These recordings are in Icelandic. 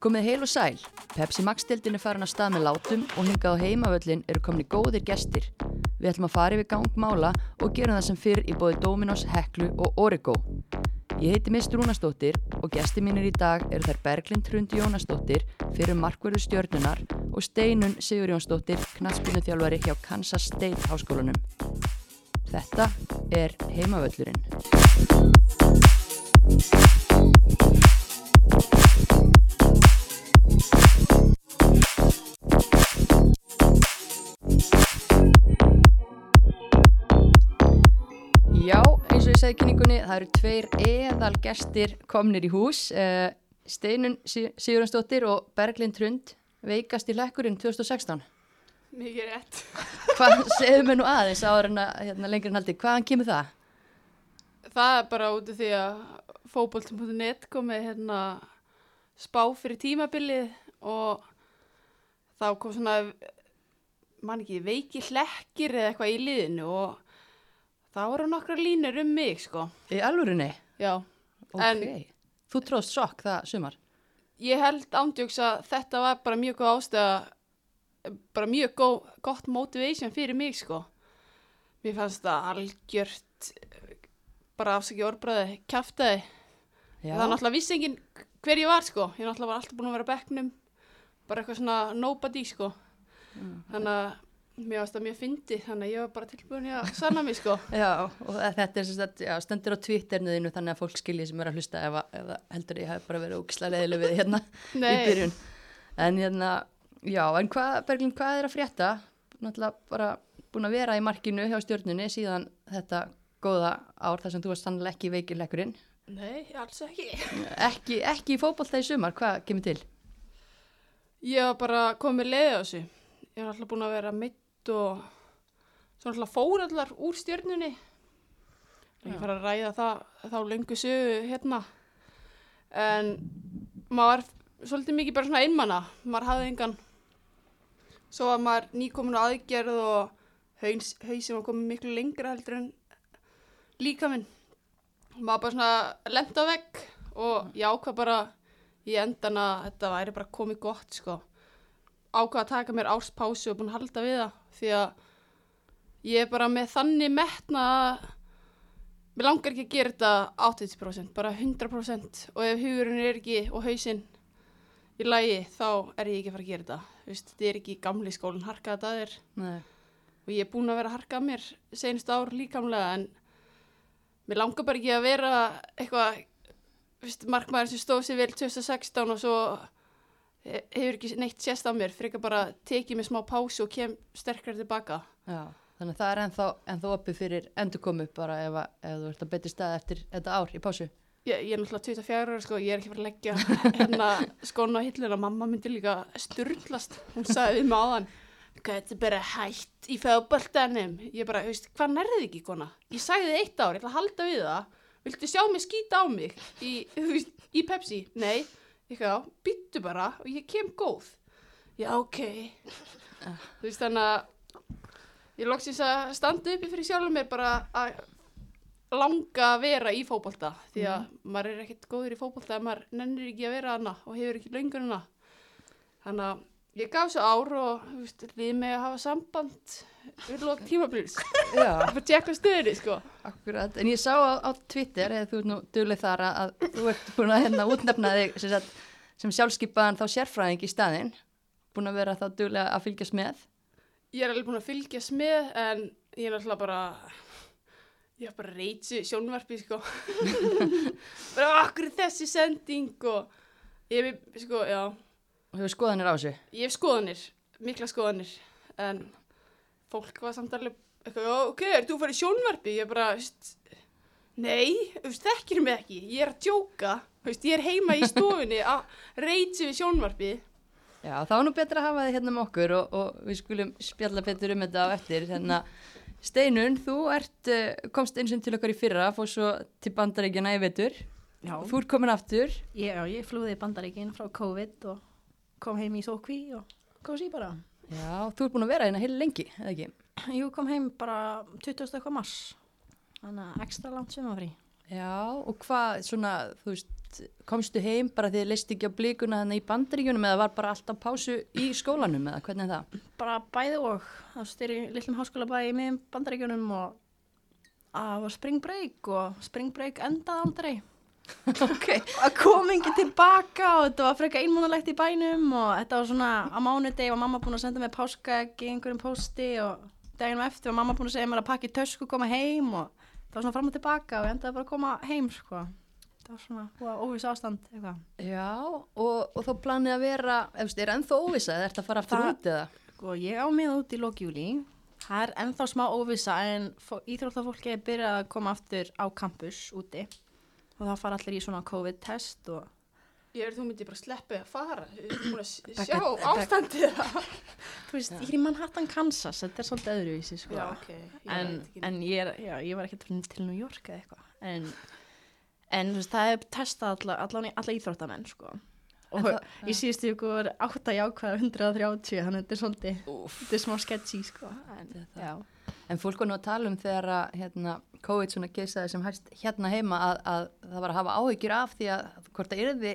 Komið heil og sæl, Pepsi Max deildin er farin að stað með látum og hingað á heimavöllin eru komin í góðir gestir. Við ætlum að fara yfir gangmála og gera það sem fyrr í bóði Dominos, Heklu og Origo. Ég heiti Mist Rúnastóttir og gesti mínir í dag eru þær Berglind Hrund Jónastóttir fyrir markverðu stjörnunar og Steinun Sigur Jónsdóttir, knallspinu þjálfari hjá Kansas State háskólanum. Þetta er heimavöllurinn. Í kynningunni, það eru tveir eðal gestir komnir í hús. Uh, Steinun Si- Sigurðansdóttir og Berglind Hrund veikast í lekkurinn 2016. Mikið rétt. Hvað segðu mér nú aðeins áður en að hérna, lengri en haldi? Hvaðan kemur það? Það er bara út af því að fókbóltum.net komið hérna spá fyrir tímabilið og þá kom svona, man ekki, veiki hlekkir eða eitthvað í liðinu og þá voru nokkra línur um mig, sko. Í alvörinni? Já, Ok. En- Þú tróðst sokk það sumar? ég held ándjóks að þetta var bara mjög góð ástæða, bara mjög góð, gott motivation fyrir mig, sko. Mér fannst það algjört, bara afsaki orðbræði, kjaftaði. Já. Það er náttúrulega vissi enginn hver ég var sko. Ég náttúrulega var alltaf búin að vera á bekknum. Bara eitthvað svona nobody sko. Þannig að mér varst það mjög fyndi. Þannig að ég var bara tilbúin að sanna mig sko. Já, og þetta er sem sagt, já, stendur á Twitternuðinu þannig að fólk skilji sem er að hlusta ef það heldur ég hef bara verið ógislega leiðileg við hérna í byrjun. En hérna, já, en hvað, Berglind, hvað er að frétta? Náttúrulega bara búin að vera í markinu hjá stjórnunni síðan þetta góða ár þar sem þú varst sannlega ekki veikir lekkurinn. nei, alls ekki. Ekki, ekki í fótbolta í sumar, hvað kemur til? Ég var bara komið leiði á þessu. Ég var alltaf búin að vera mitt og svo alltaf fór allar úr stjörnunni. Ég fara að ræða það, þá löngu sögu hérna. En maður var svolítið mikið bara svona einmana. Maður hafði engan. Svo var maður nýkomin á aðgerð og haus, hausin var komið miklu lengra heldur en líka minn. Maður bara svona lent á vegg og ég ákvað bara í endan að þetta væri bara komið gott sko. Ákvað að taka mér áspásu og búin að halda við það því að ég er bara með þannig metna að mér langar ekki að gera þetta 80% bara 100% og ef hugurinn er ekki og hausinn í lagi þá er ég ekki að fara að gera þetta. Þú veist, þetta er ekki gamli skólinn harkað þetta er Nei. og ég er búin að vera að harka að mér senast ár líkamlega en mér langar bara ekki að vera eitthvað markmaður sem stóð sér vel 2016 og svo hefur ekki neitt sést á mér ekki bara tekið mér smá pásu og kem sterkar tilbaka Já, þannig að það er ennþá, ennþá opið fyrir endurkomu bara ef, að, ef þú ert að betri stað eftir þetta ár í pásu. ég, ég er náttúrulega 24 ára sko, ég er ekki fara að leggja hérna skóna á hilluna, mamma myndi líka sturglast, hún sagði við mig áðan. Þetta er bara hætt í fjöðböltanum ég bara, veist, hvað nærðið ekki kona? Ég sagði þið eitt ár, ég ætla að halda við það. Viltu sjá mig skýta á mig í, í Pepsi, nei ég já, byttu bara og ég kem góð. Já, ok. Þú veist, þannig að ég loksins að standa uppi fyrir sjálfum mér bara að langa að vera í fótbolta því að maður er ekkert góður í fótbolta ef maður nennir ekki að vera hana og hefur ekki löngunina þannig að ég gaf svo ár og líði mig að hafa samband við lók tímablýrs Já, bara tjekka stöðinni sko akkurat. En ég sá á, á Twitter, eða þú ert nú dugleg þar að, að þú ert búin að hérna útnefna þig sem, sem sjálfskipaðan þá sérfræðing í staðinn. Búin að vera þá duglega að fylgjast með. ég er alveg búin að fylgjast með en ég er náttúrulega bara ég er bara reytsu sjónvarpi sko bara okkur er þessi sending og ég hef sko, já hefur skoðanir á þessu. ég hef skoðanir, mikla skoðanir en fólk var samt alveg eitthvað, "Já, ok, er þú farið í sjónvarpi? Ég bara, veist, nei, þú veist, þekkir mig ekki, ég er að djóka, ég er heima í stofunni að reyti við sjónvarpi. Já, þá er nú betra að hafa þið hérna með okkur og, og við skulum spjalla betur um þetta á eftir. Hérna, Steinun, þú ert, uh, komst eins og til okkar í fyrra, fór svo til bandaríkjana í vetur. Já, Þú ert komin aftur. já, ég flúði bandaríkinn frá COVID og kom heim í sókví og kom sér bara. Já, þú ert búin að vera hérna heil lengi, eða ekki? Jú, kom heim bara 20. eitthvað mars, þannig að ekstra langt sumafrí. Já, og hvað, svona, þú veist, komstu heim bara því þið leist ekki á blíkuna þannig í bandaríkjunum eða var bara alltaf pásu í skólanum eða hvernig er það? bara bæði og það styrir í litlum háskóla bæði í miðum bandaríkjunum og það var spring break og spring break endaði aldrei ok. að kom ekki tilbaka og þetta var freka einmúnalegt í bænum og þetta var svona á mánudegi var mamma búin að senda mig páskaegg í einhverjum pósti og deginum eftir var mamma búin að segja mér að pakka í tösku og koma heim og það var svona fram og tilbaka og ég endaði bara að koma heim sko. það var svona óviss ástand eitthvað Já, og, og þá planið að vera, eftir, er ennþá óvisa eða ert að fara aftur út eða? Sko, ég á mig út í lókjúli. Það er ennþá smá óvissa en íþróttafólki er byrjað að koma aftur á campus úti og þá fara allir í svona COVID-test og Ég er þú myndi bara sleppið að fara. Ég er búin að sjá ástandið það. þú veist, ég er í Manhattan, Kansas, þetta er svolítið öðruvísi sko. Já, ok. Ég en, en ég, er, já, ég var ekkert til- New York eða eitthvað en, en þú veist, það er testað alla, alla, alla íþróttamenn sko. Og það- í síðustu ykkur var 8 jákvæða 130 þannig að þetta er svolítið þetta er smá sketchy sko. en. En fólk var nú að tala um þegar að hérna, COVID svona geisaði sem hægst hérna heima að, að það var að hafa áhyggjur af því að hvort það yrði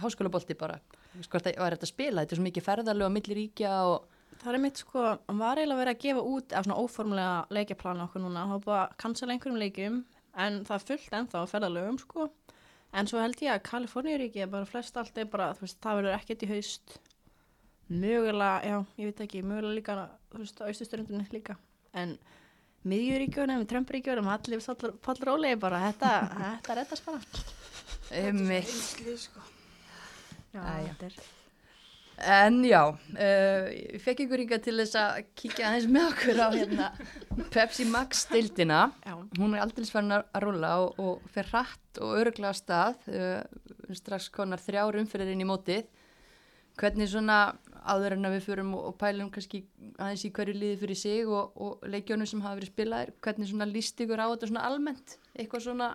háskólabolti bara, Þú veist, hvort það var þetta að spila, þetta er svo mikið ferðarlega á milli ríkja og Það er mitt sko, hann var eiginlega verið að gefa út af svona óformlega leikjaplana okkur núna, það var bara að cancela einhverjum leikjum en það er fullt ennþá ferðalögum sko, en svo held ég að Kaliforníuríki er bara flest allt er bara, þú veist, það verður ekkert í haust. Mögulega, já, ég veit ekki mögulega líka, þú veist, á austusturundinni líka, en miðjuríkjunum, Trump-ríkjunum, allir pallrólega bara, þetta, þetta reddast bara. Einmitt. Einslið, sko. Já, þetta er En já, uh, ég fekk ykkur yngar til þess að kíkja aðeins með okkur á hérna Pepsi Max stildina. Já, Hún er aldrei farin að rúlla og, og fer hratt og öruglega af stað, uh, strax konar þrjár umfyrir inn í mótið. Hvernig svona áður en að við förum og, og pælum kannski aðeins í hverju liði fyrir sig og, og leikjónum sem hafa verið spilaðir, hvernig svona líst ykkur á þetta svona almennt? Eitthvað svona,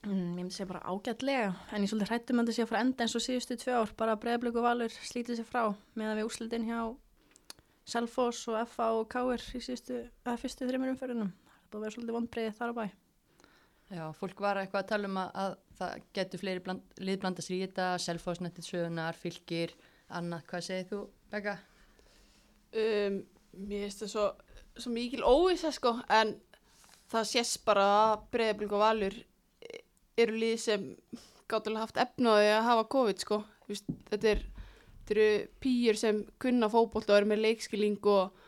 Mm, ég myndi segja bara ágætlega en ég er svolítið hrættum að þetta sé að fara enda eins og síðustu tvö ár. Bara breyðblöku valur slítið sér frá með að við úrslitin hjá Selfoss og FA og KR í síðustu, eða fyrstu þreymur umferðunum. Það búið að vera svolítið vondbreiðið þar á bæ. Já, fólk var eitthvað að tala um að, að það getur fleiri bland, lið blandast í þetta, selfosnettið sögunar, fylgir, annað, hvað segir þú, Begga? Um, mér finnst það svo, svo mikil óvisa sko en það sést bara að breyðablík og valur eru lið sem gátulega haft efnaði að hafa COVID sko. Þú veist, þetta, er, þetta eru pýjur sem kunna fótbolt og eru með leikskilling og,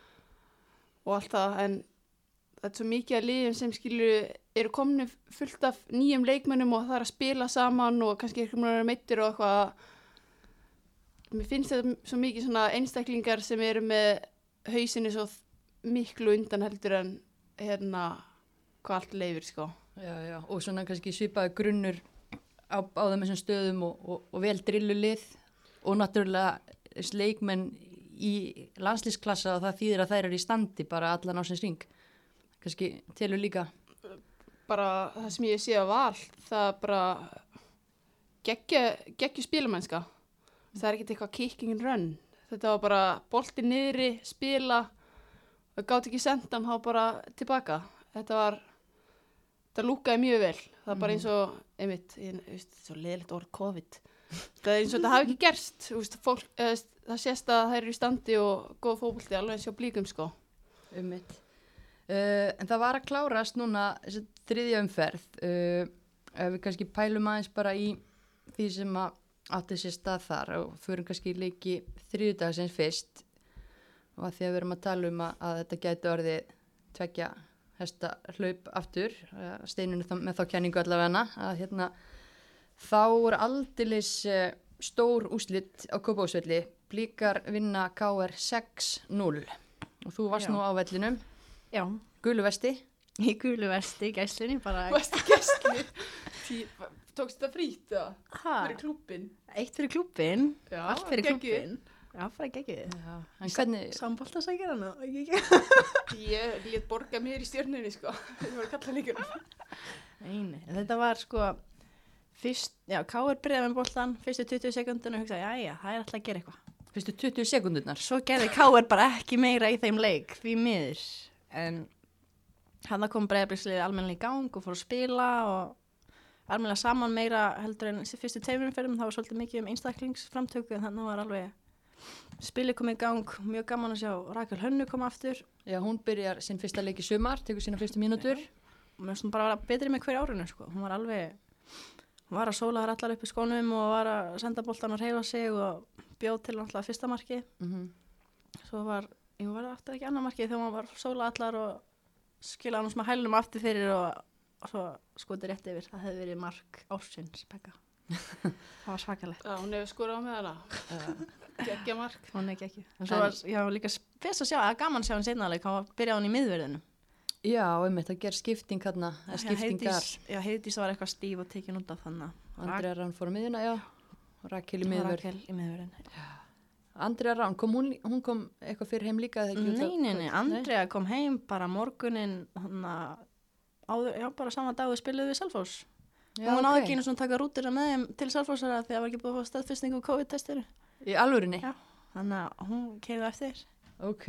og allt það en þetta er svo mikið að liðum sem skilur eru komni fullt af nýjum leikmönnum og það er að spila saman og kannski eitthvað mér meittir og eitthvað mér finnst þetta svo mikið svona einstaklingar sem eru með hausinni svo miklu undan heldur en hérna hvað allt leifir sko Já, já, og svona kannski svipaði grunnur á, á þessum stöðum og, og, og vel drillu lið og náttúrulega þessi leikmenn í landslísklassa og það þýðir að þær eru í standi bara allan ásins ring. Kannski telur líka. bara það sem ég sé að val það er bara geggju, spilumennska það er ekkert eitthvað kicking and run þetta var bara bolti niðri spila og gátt ekki sendan þá bara tilbaka þetta var þetta lúkaði mjög vel. Það var bara eins og einmitt, svo leðilegt orð COVID. Það er eins og þetta hafi ekki gerst veist, fólk, eða, það sést að það eru í standi og góð fókbalti alveg eins og blíkum sko. Um mitt. Uh, en það var að klárast núna þriðja umferð. Uh, við kannski pælum aðeins bara í því sem að átti sér stað þar og förum kannski í leiki þriðudagsins fyrst. Og að því að við erum að tala um að, að þetta gæti orðið tvekja hesta hlaup aftur, uh, steinunni með þá kenningu allavega að hérna þá er aldilis uh, stór úslit á Kópásvelli, blíkar vinna KR 6-0 og þú varst Já. nú á vellinum, Já, gulu vesti í gulu vesti, gæslunni bara Varstu gæstli? Tókst þetta frýtt eða? ha, Fyrir klúbbin? eitt fyrir klúbbin Já, allt fyrir geggjuð. Já, bara geggið. Já, en hvernig, Samboltasækir hana Nei, Ég lét borga mér í stjörnunni sko. Það var að kalla líka. nei, en þetta var sko Fyrst, já, Káur byrjaði með boltan Fyrstu 20 sekundinu og hugsaði, já, já, það er alltaf að gera eitthvað. Fyrstu 20 sekundurnar Svo gerði Káur bara ekki meira í þeim leik Því miður. En hann kom breyðabliksliðið almennilega í gang og fór að spila og alveg saman meira heldur en fyrstu fyrir það var svolítið mikið um einstaklingsframtöku en þannig var alveg spilið komið í gang mjög gaman að sjá. Rakel Hönnu koma aftur. Já, hún byrjar sinn fyrsta leik í sumar, tekur sína fyrstu mínútur. og mér finnst hún bara að vera betri með hverju árinu sko. hún var alveg hún var að sóla þar allar upp í skónum og var að senda boltan að reyfa sig og bjóð til náttúrulega fyrsta marki Mm svo var, ég var aftur ekki annar marki þegar hún var sóla allar og skila hann svona hælunum aftur fyrir og, og svo skoti rétt yfir. Það hefði verið mark ársins Becca það var svakalegt. Já, hún hefur skorað á með hana. Gekkja mark. hún er en svo var, ég var líka spes að sjá, að gaman að sjá hann seinnaðleik hann var byrjað hann í miðverðinu Já, einmitt, það ger skipting hérna, eða skiptingar. já, heiðdís var eitthvað stíf og tekin út af þannig Andrea Rán fór á miðuna, já. Rakel í miðvörð. Rakel í miðverðinu Andrea Rán, kom hún, hún kom eitthvað fyrir heim líka? Nei, nei, nei, Andrea kom heim bara morgunin hann áður, já, bara saman dag við spiluðu við Selfoss Já, og hún náði ok. ekki einu svona taka rútina með þeim til Selfossara því að það var ekki búið að fá staðfestningu úr COVID-testinu Í alvörinni? Já. þannig að hún keirði eftir Ok,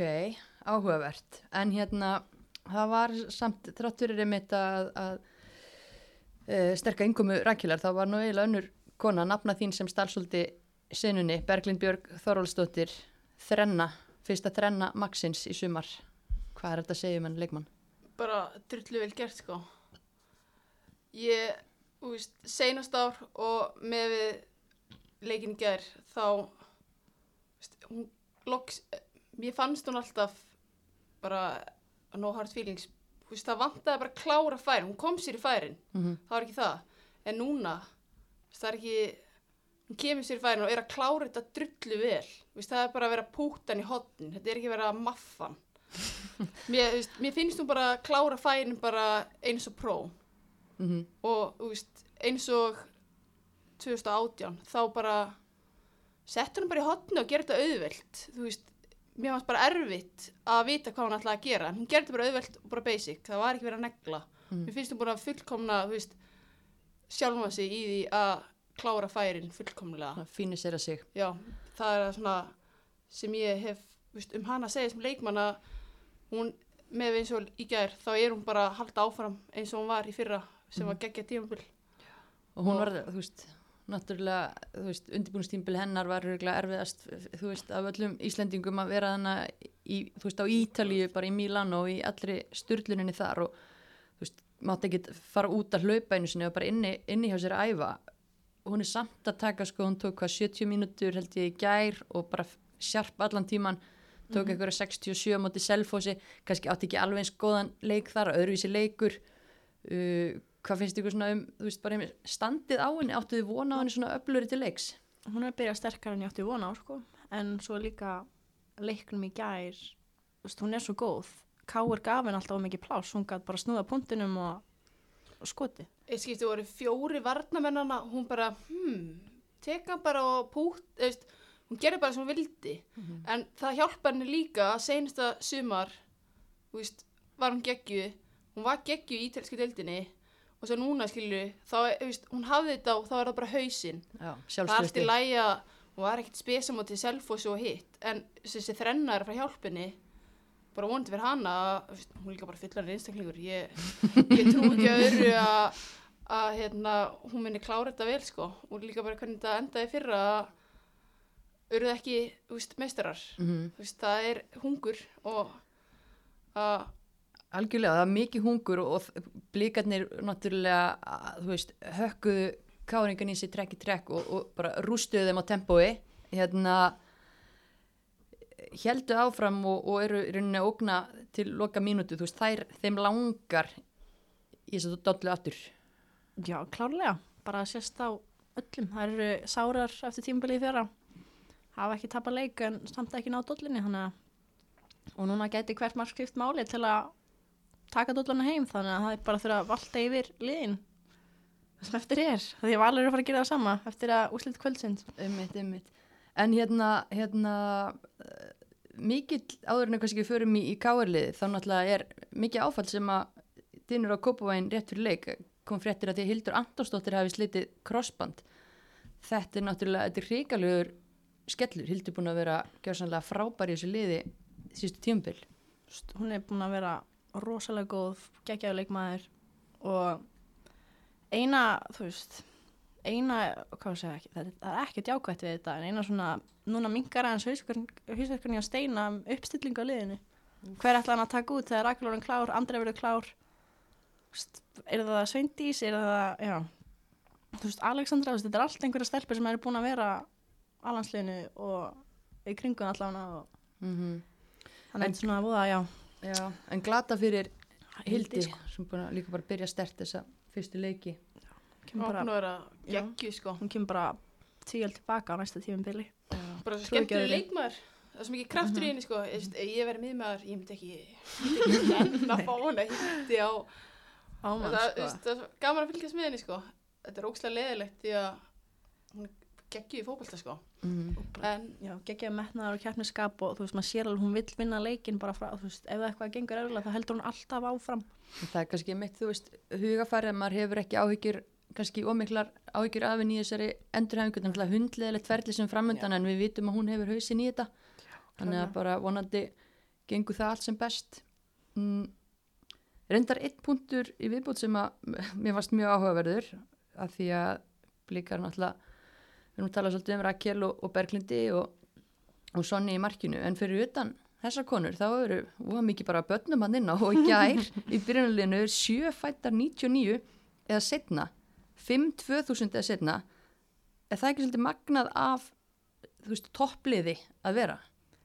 áhugavert. En hérna, það var samt þrátturir einmitt að, að e, sterka innkomu Rakelar, það var nú eiginlega önnur kona, nafna þín sem stálsóldi sinunni, Berglind Björg Þorvaldsdóttir, þrenna, fyrsta þrenna Maxins í sumar. Hvað er þetta að segja um hann leikmann? Bara drullu vel gert, sko. Ég, þú veist, seinast ár og með við leikin í gær, þá, hún loks, mér fannst hún alltaf bara no hard feelings. Þú veist, það vantaði bara að klára færin. Hún kom sér í færin. Mm það var ekki það en núna það er ekki hún kemur sér í færin og er að klára þetta drullu vel Vist, það er bara að vera pútan í hotn þetta er ekki að vera maffan mér, veist, mér finnst hún bara að klára færin bara eins og pró -hmm. og veist, eins og 2018 þá bara settur hún bara í hotni og gerir þetta auðvelt. Þú veist, mér fannst bara erfitt að vita hvað hún ætlaði að gera. En hún gerði þetta bara auðvelt og bara basic, það var ekki verið að negla. Mhm. mér finnst hún bara fullkomna þú veist, sjálfa sig í því að klára færin fullkomlega. Fínir sér að sig. já, það er svona sem ég hef þú veist, um hana að segja sem leikmann að hún með eins og í gær þá er hún bara að halda áfram eins og hún var í fyrra sem var geggja tímabil. Og hún var, þú veist, náttúrulega, þú veist, undirbúinustímbil hennar var örgulega erfiðast, þú veist, af öllum Íslendingum að vera í, þú veist, á Ítalíu, bara í Mílan og í allri styrluninni þar og, þú veist, mátti ekki fara út að hlaupa einu sinni og bara inni, inni hjá sér að æfa. Hún er samt að taka, sko, hún tók hvað 70 mínútur held ég í gær og bara sjarp allan tíman, tók einhverja 67 á móti selfósi, kannski átti ekki alveg eins góðan leik þar, öðruvísi leikur, uh, hvað finnst ykkur svona um, þú veist, bara einmitt standið á henni, áttu þið vona á henni svona öfluri til leiks? hún er að byrja sterkar en ég átti vona á sko. en svo líka leiknum í gær þú veist, hún er svo góð. Káur gaf henni alltaf mikið pláss. Hún gæti bara snúða punktinum og, og skoti eitt skipti voru fjóri varnamennana hún bara, hmm, teka bara og pút, eðst, hún gerði bara sem hún vildi, en það hjálpa henni líka. Að seinasta sumar þú veist, var hún geggju hún var geggju í ítalsku deildinni og svo núna skilju, þá, veist, hún hafði þetta og þá er það bara hausinn. Það er allt í sjálfströsti. lægi að hún var ekkert spesamóti selfos og hitt en þessi þrenna er að fara hjálpinni bara vonandi fyrir hana veist, hún er líka bara fullar einstaklingur. Ég, ég trú ekki öðru að að hérna, hún muni klára þetta vel sko. Og líka bara hvernig þetta endaði fyrra að urðu ekki meistarar. Mm veist, það er hungur og að Algjörlega, það er mikið hungur og, blíkarnir náttúrulega, þú veist, hökkuðu káringan í sig trekk í trekk og, og bara rústuðu þeim á tempói. Hérna, heldu áfram og, og eru rauninni að ógna til loka mínútu, þú veist, þær, þeim langar í þess að dollu aftur. já, klárlega, bara að sést á öllum það eru sárar eftir tímabilið í fjöra hafa ekki tapað leik en samt ekki náð dollinni þannig að og núna gæti hvert mark skipt máli til að taka dollana heim þannig að það er bara fyrir að valta yfir liðin sem eftir er því að Valur er að fara að gera það sama eftir að úslit kvöldsins Einmitt, einmitt. En hérna, hérna, uh, mikill áður en eitthvað sem við förum í, í káarliði, þá náttúrulega er mikið áfall sem að dynur á Kópavæin rétt fyrir leik, kom fréttir að því að Hildur Antonsdóttir hafi slitið krossband. Þetta er náttúrulega, þetta er hrikalegur skellur, Hildur búin að vera frábær í þessu liði sístu tíumbil. hún er búin að vera rosalega góð geggjaður leikmaður og eina, þú veist eina, hvað sé ekki það er, er ekkert jákvætt við þetta en eina svona, núna minkar aðeins hausverkunni að steina um uppstillingu á liðinu. Hver ætla hann að taka út þegar Rakel orðin klár, Andrei verður klár? Er það Sveindís er það, já. Þú veist, Alexandra, þú veist, þetta er allt einhverja stelpur sem eru búin að vera á landsliðinu og í kringun allavega og Mm þannig að þetta er svona að voða, já Já, en glata fyrir Hildi, sko. sem að líka bara byrja stert þessa fyrstu leiki. kemur Hún bara, var að vera geggju sko. hún kemur bara tíal tilbaka á næsta tífumbili Bara svo skemmtileg öðru. leikmaður. Það er svo mikið kraftur í henni sko. Ef ég verið miðmaður, ég myndi ekki, myndi ekki nenn að fá hana hitti á. ámann, það, sko veist, það er gaman að fylgjast með henni sko. Þetta er ógslag leðilegt því að geggju í fókbalta sko. Mm. En já, geggjaði metnaðar og keppniskap og þú veist, maður sér alveg hún vill vinna leikin bara frá, þú veist, ef það eitthvað gengur erfilega þá heldur hún alltaf áfram Það er kannski mitt, þú veist, hugafærið að maður hefur ekki áhyggjur, kannski ómiklar áhyggjur af henni í þessari endurhæfingu, þannig að hundleðilegt ferli sem framöndan en við vitum að hún hefur hausin í þetta. Þannig að bara vonandi gengur það allt sem best. Mm. Reyndar einn punktur í viðbútt sem að mér varst mjög áhugaverður af því að blíkar náttúrulega, við erum að tala svolítið um Rakel og, og Berglindi og, og Sonni í markinu, en fyrir utan þessar konur, þá eru óa mikið bara börnum hann inn á. Og gær í byrjunarliðinu er sjö fættar 99 eða setna, 5 2000 eða setna, er það ekki svolítið magnað af þú veist, toppliði að vera?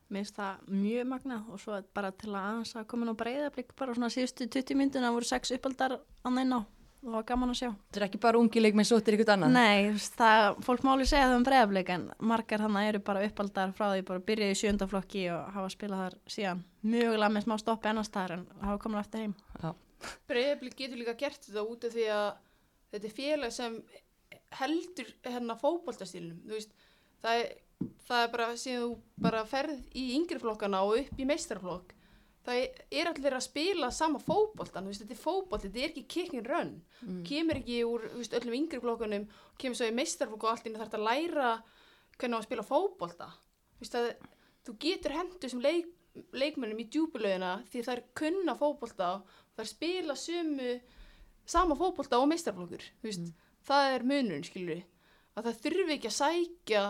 Mér finnst það mjög magnað og svo bara til að aðeins að koma inn á breyðablík bara svona síðustu 20 mynduna voru sex uppaldar annað inn á það var gaman að sjá. Þetta er ekki bara ungi leikmenn sóttir ykkur annað? Nei, þú veist, það, fólk máli segja það um breyðablík en margar hann eru bara uppaldar frá því bara byrjaði í sjöndaflokki og hafa spilað þar síðan mögulega með smá stoppi annars þar en hafa komin aftur heim. Já. Breiðablik getur líka gert þetta út af því að þetta er félag sem heldur hérna veist, það er, það er bara síðan þú bara ferð í yngri flokkana og upp í meistarflokk það er allir að spila sama veist, þetta er fótbolt þetta er ekki kicking run, Mm. kemur ekki úr veist, öllum yngri flokkunum, kemur svo í meistarflokk og allt inn þarf að læra hvernig að spila fótbolta. Þú getur hendur sem leik, leikmennum í djúbulöðina því það er kunna fótbolta það er spila sömu sama fótbolta og meistarflokkur þú veist, það er munurinn skilur að það þurfi ekki að sækja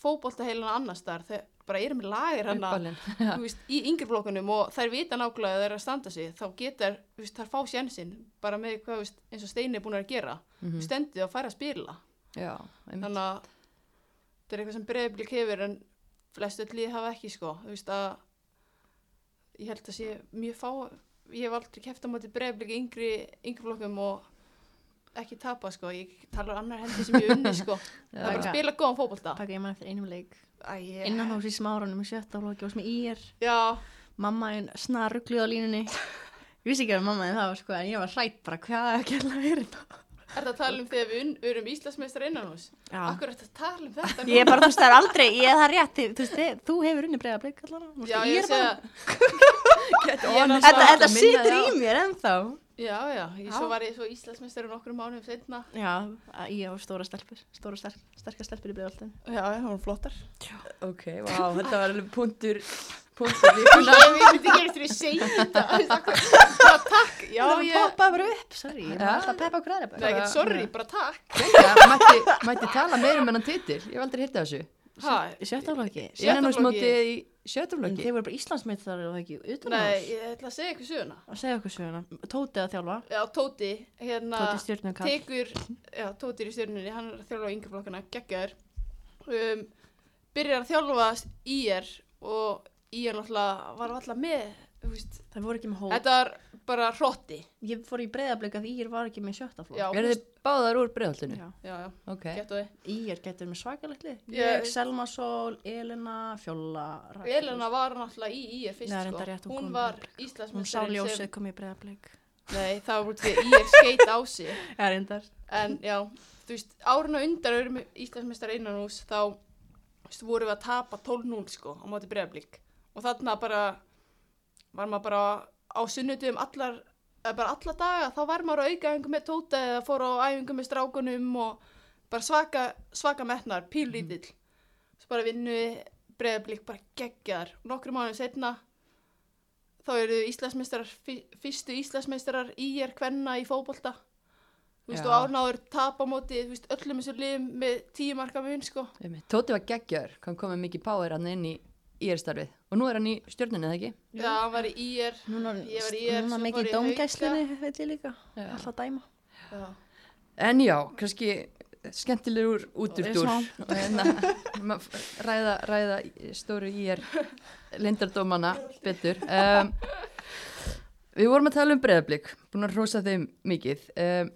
fótbolta heilan annars þar þegar bara erum hann Uppalinn. þú veist, í yngri flokkunum og þær vita nákvæmlega að þær eru að standa sig þá getur, þær fá sjansinn bara með hvað, veist, eins og Steini er búin að gera mm. -hmm. stendið að færa að spila Já, þannig að þetta er eitthvað sem breyðblik hefur en flest öll lið hafa ekki sko þú veist að ég held að sé mjög fá ég hef aldrei kæft á móti breyðblik yngri, yngri flokkum og ekki tapa sko, ég tala um annar hendi sem ég unni sko, það er bara að spila góðan fótbolta. Taka ég mann eftir einum leik. Ég- innan hús í smárunum í sjötta og sem í er já, mamma einn snarruglið á línunni. Ég vissi ekki að mamma einn það var sko en ég var hrætt bara hvað er ekki að vera þetta er það að tala um þegar við erum Íslandsmeistar innan hús Já. akkur er þetta að tala um þetta ég er bara, þú veist, það er aldrei, ég er það rétt þú veist, þú hefur unni breiða bleik er honest, þetta, situr á. í mér ennþá já, já, ég, Já. svo var ég svo Íslandsmeistar nokkur mánuðum setna já, að ég á stóra stelpur stóra sterk, sterkar stelpur í breiðaltin já, já, það var flottar. Ok, vá, þetta var alveg punktur, punktur vikuna. ég veit ekki eftir að segja þetta. Bara takk, já, það ég poppaði bara upp, sorry, ég Já. var alltaf að peppa okkur aðra Nei, ekkert sorry, bara takk. Mætti, mætti tala meira um hennan titil, ég hef aldrei hittið þessu. Ha, í sjötta flokki. Sjötta Innanhúsmótið í en sjötaflokki. þeir voru bara Íslandsmeitar og ekki? Utan Nei, ás ég ætla að segja ykkur söguna. Og segja okkur söguna, Tóti að þjálfa. Já, Tóti, hérna Tóti stjórnum kall tekur, já, Tóti er í stjórnunni hann er að þjálfa yngri flokkana, geggjaður. Um, byrjar að þjálfa ír og ír náttúrulega var alltaf með þú veist, það voru ekki með hóp. þetta var bara hrotti. Ég fór í breiðablik að Ír var ekki með sjötta Er báðar úr bregðaltinu? Já. já, já, Ok. gett og þið Ír getur með svakalegt lið Ég- ég, Selma Sól, Elena, Fjóla Rakel. Elena var náttúrulega í ír fyrst Nei, sko. hún hún var með hún sá ljósið sem kom í breiðablik nei, það var út við ír skeit á sig Já, reyndar en já, þú veist, áruna undan erum Íslandsmeistar innan hús þá veist, vorum við að tapa 12-0 sko á móti bregðablík og þarna bara var maður bara á sunnutum allar bara alla daga þá var maður á aukaæfingu með tóta eða fór á æfingu með strákunum og bara svaka, svaka metnar, pílítill svo bara vinnu bregðablík bara geggjar nokkru mánuðum setna þá eru Íslandsmeistarar fyrstu Íslandsmeistarar í er kvenna í fótbolta. Þú veist, og árnáður tap á móti, þú veist, öllum þessu liðum með tíu marka mun, sko. Tóti var geggjör, hann kom með mikið power hann inn í írstarfið og nú er hann í stjórnunni, eða ekki? Já, hann var í IR. Núna, Ég var í IR, núna mikið í í dómgæslinni, veit ég líka. Já. Alltaf dæma. Já. En já, kannski skemmtilegur og hérna ma- ræða, ræða stóru ír lindardómana betur um, Við vorum að tala um breyðablík búin að rosa þeim mikið um,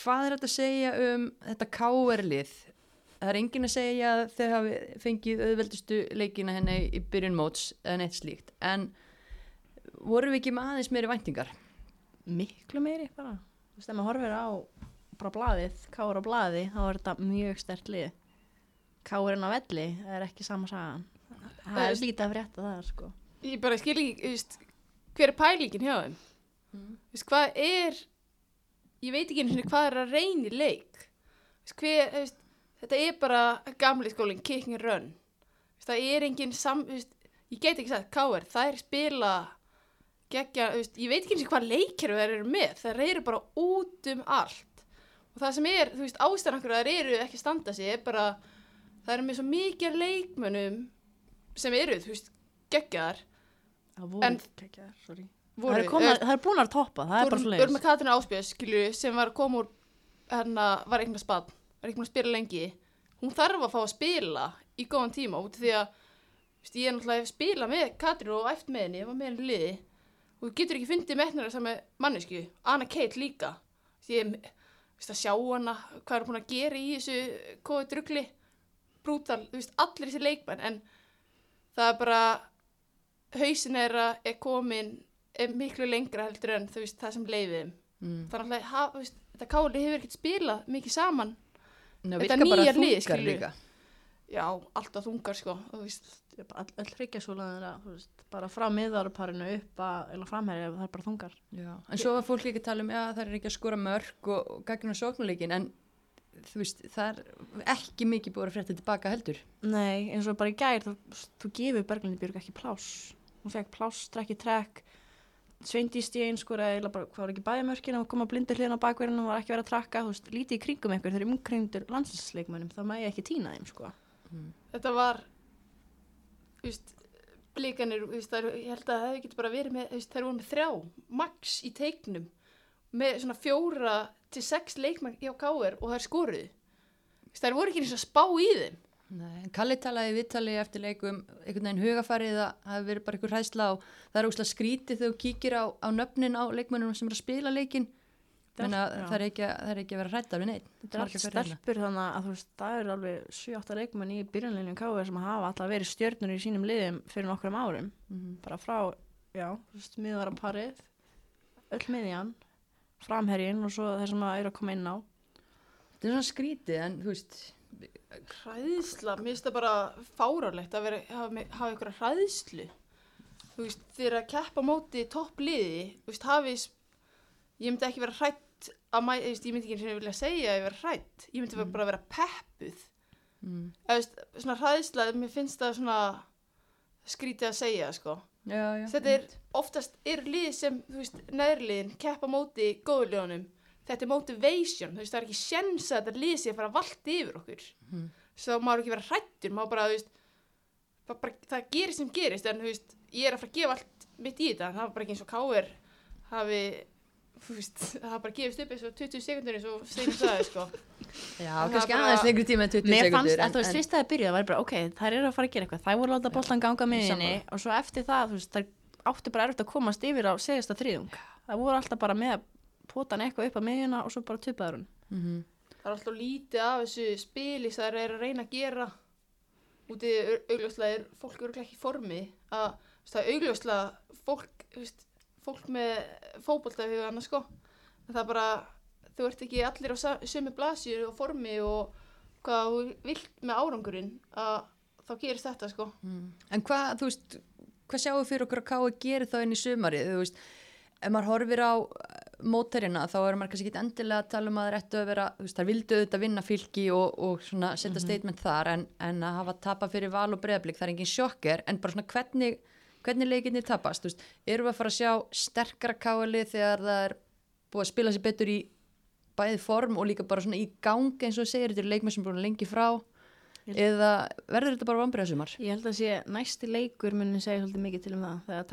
Hvað er þetta að segja um þetta káerlið? Það er enginn að segja að þau hafi fengið auðveldustu leikina henni í byrjun móts eða neitt slíkt en vorum við ekki með aðeins meiri væntingar? Miklu meiri bara. Þú veist, ef maður horfir á bara blaðið, káur á blaði, þá er þetta mjög stert lið. Káurinn á velli, það er ekki sama sagan. Það Það er lítið að frétta það, sko. Ég bara skil ekki, þú veist, hver er pælingin hjá þeim? Þú veist, hvað er, ég veit ekki einu sinni hvað er að reyna í leik. Þú veist, hver, þú veist, þetta er bara gamli skólinn, kicking and run. Það er engin sam, veist, ég get ekki sagt, KR, það er spila geggja, þú veist, ég veit ekki eins og hvað leikir þær eru með, þær eru bara út um allt. Og það sem er, þú veist, ástæðan okkur að þær eru ekki að standa sig, er bara, það eru með svo mikið af leikmönnum sem eru, þú veist, geggjaðar. Það voru En- kekkjaðar, sorry. voru, Það er, koma, það er búin að toppa, það er bara erum með Katrín Áspjöðs, skilju, sem var að koma úr, hérna, var eignast bann, var ekki búin að spila lengi. Hún þarf að fá að spila í góðan tíma út af því að, veist, ég er náttúrulega að spila með Katrín og eftir með henni, ég var með henni liði. Og þú getur ekki fundið metnara sem er mannesku, Anna Kate líka. Því ég, veist, að sjá hana, hvað er búin að gera í þessu kóði drugli, brútal, þú veist, allir þessi leikmenn, en það er bara, hausin er, er komin er miklu lengra heldur en þú veist það sem leiðið Mm. þannig að hafa, þú veist, þetta káli hefur ekkert spilað mikið saman Ná, Þetta virka bara nýja lið, skilju. líka. já, alltaf þungar sko og þú veist, All, er þú veist, bara frá miðaruparinu upp að, eða framherja, það er bara þungar. Já, en svo var fólk líka að tala um, já, það er ekki að skora mörg og, og gagna sóknuleikin, en þú veist, það er ekki mikið búið að frétta tilbaka heldur. Nei, eins og bara í gær, þú, þú gefur Berglindi Björg ekki pláss. Hún fekk pláss, trekk í trekk, Sveindi stíðin skora eða bara, hvað var ekki bæðamörkin og koma blindur hliðin á bakverðinu og var ekki verið að trakka, þú veist, lítið í kringum einhver, þeir eru umkringdur landsleikmönnum, þá maður ekki týna þeim, sko. þetta var þú veist, það eru, ég held að það hefði getur bara verið með, veist, þær voru með þrjá max í teiknum með svona fjóra til sex leikmann hjá káir og þær skoruðu þú veist, þær voru ekki eins og spá í þeim Nei, Kalli talaði viðtali eftir leikum, einhvern veginn hugafarið að það hefði verið bara einhver hræðsla og það er úslega skrítið þegar þú kíkir á, á nöfnin á leikmönnum sem er að spila leikin, menn að það er ekki, að- er vera hrættar við neitt. Þetta er allt stelpur þannig að þú veist, það eru alveg 7-8 leikmenn í byrjanlinjum KV sem hafa alltaf verið stjörnur í sínum liðum fyrir nokkrum árum. Mm Bara frá, já, þú veist, miðvara parið, öll miðjan, framherjinn og svo þeir sem að eru að koma inn á. Þetta er svona skrítið, en þú veist, hræðsla, mér finnst það bara fárálegt að vera, hafa, hafa ykkur hræðslu. Þú veist, eru að keppa móti toppliði, þú veist, hafið ég myndi ekki vera hrætt að ég myndi ekki vilja segja að ég vera hrætt, ég myndi Mm. bara vera peppuð. Mm, eða, veist, svona hræðsla, mér finnst það svona skrítið að segja, sko. Já, já. þetta er, oftast er lið sem, þú veist, neðrliðin keppa móti góðljónum, þetta er motivation, þú veist, það er ekki sjens að þetta lið sé að fara vallt yfir okkur Mm. svo maður ekki vera hrættur, maður bara, þú veist bara, bara, það gerist sem gerist en þú veist, ég er að fara að gefa allt mitt í þetta, það var bara ekki eins og káir hafi, þú veist það bara gefist upp eins og 20 sekundur eins og Steinu sagði, sko Já, Það kannski bara- aðeins lengri tíma en 20 Mér sekundur. fannst að en- þú veist, fyrst að það byrjaði, það var bara, ok, þær eru að fara að gera eitthvað, þær voru að láta boltan ganga Sammála. og svo eftir það, þú veist, þær áttu bara erfitt að komast yfir á segasta þriðung. Það voru alltaf bara með potan eitthvað upp á miðjuna og svo bara tupaður hún. Mhm. það er alltaf lítið af þessu spili sem það er að reyna að gera úti augljóslega er fólk eru ekki í formi að þú veist, það er augljóslega fólk, þú veist, fólk með fótboltahugana sko en það er bara, þú ert ekki allir á sömu blasir og formi og hvað þú vilt með árangurinn að þá gerist þetta sko Mm. En hvað, þú veist, hvað sjáum við fyrir okkur að káa gerir þá inn í sumarið, þú veist, ef maður horfir á mótarina þá er maður kannski ekki endilega að tala um að það er eftir að vera, þú veist, það vildu auðvitað vinna fylki og, og svona setja statement þar en, en að hafa tapað fyrir val og breyðablík, það er engin sjokker, en bara svona hvernig, hvernig leikinni tapast, þú veist, erum við að fara að sjá sterkara káali þegar það er búið að spila sér betur í bæði form og líka bara svona í gang eins og segir, þetta eru leikmenn sem er búin lengi frá eða verður þetta bara vambriðasumar? Ég held að sé næsti leikur muni segja svolítið mikið til um það þegar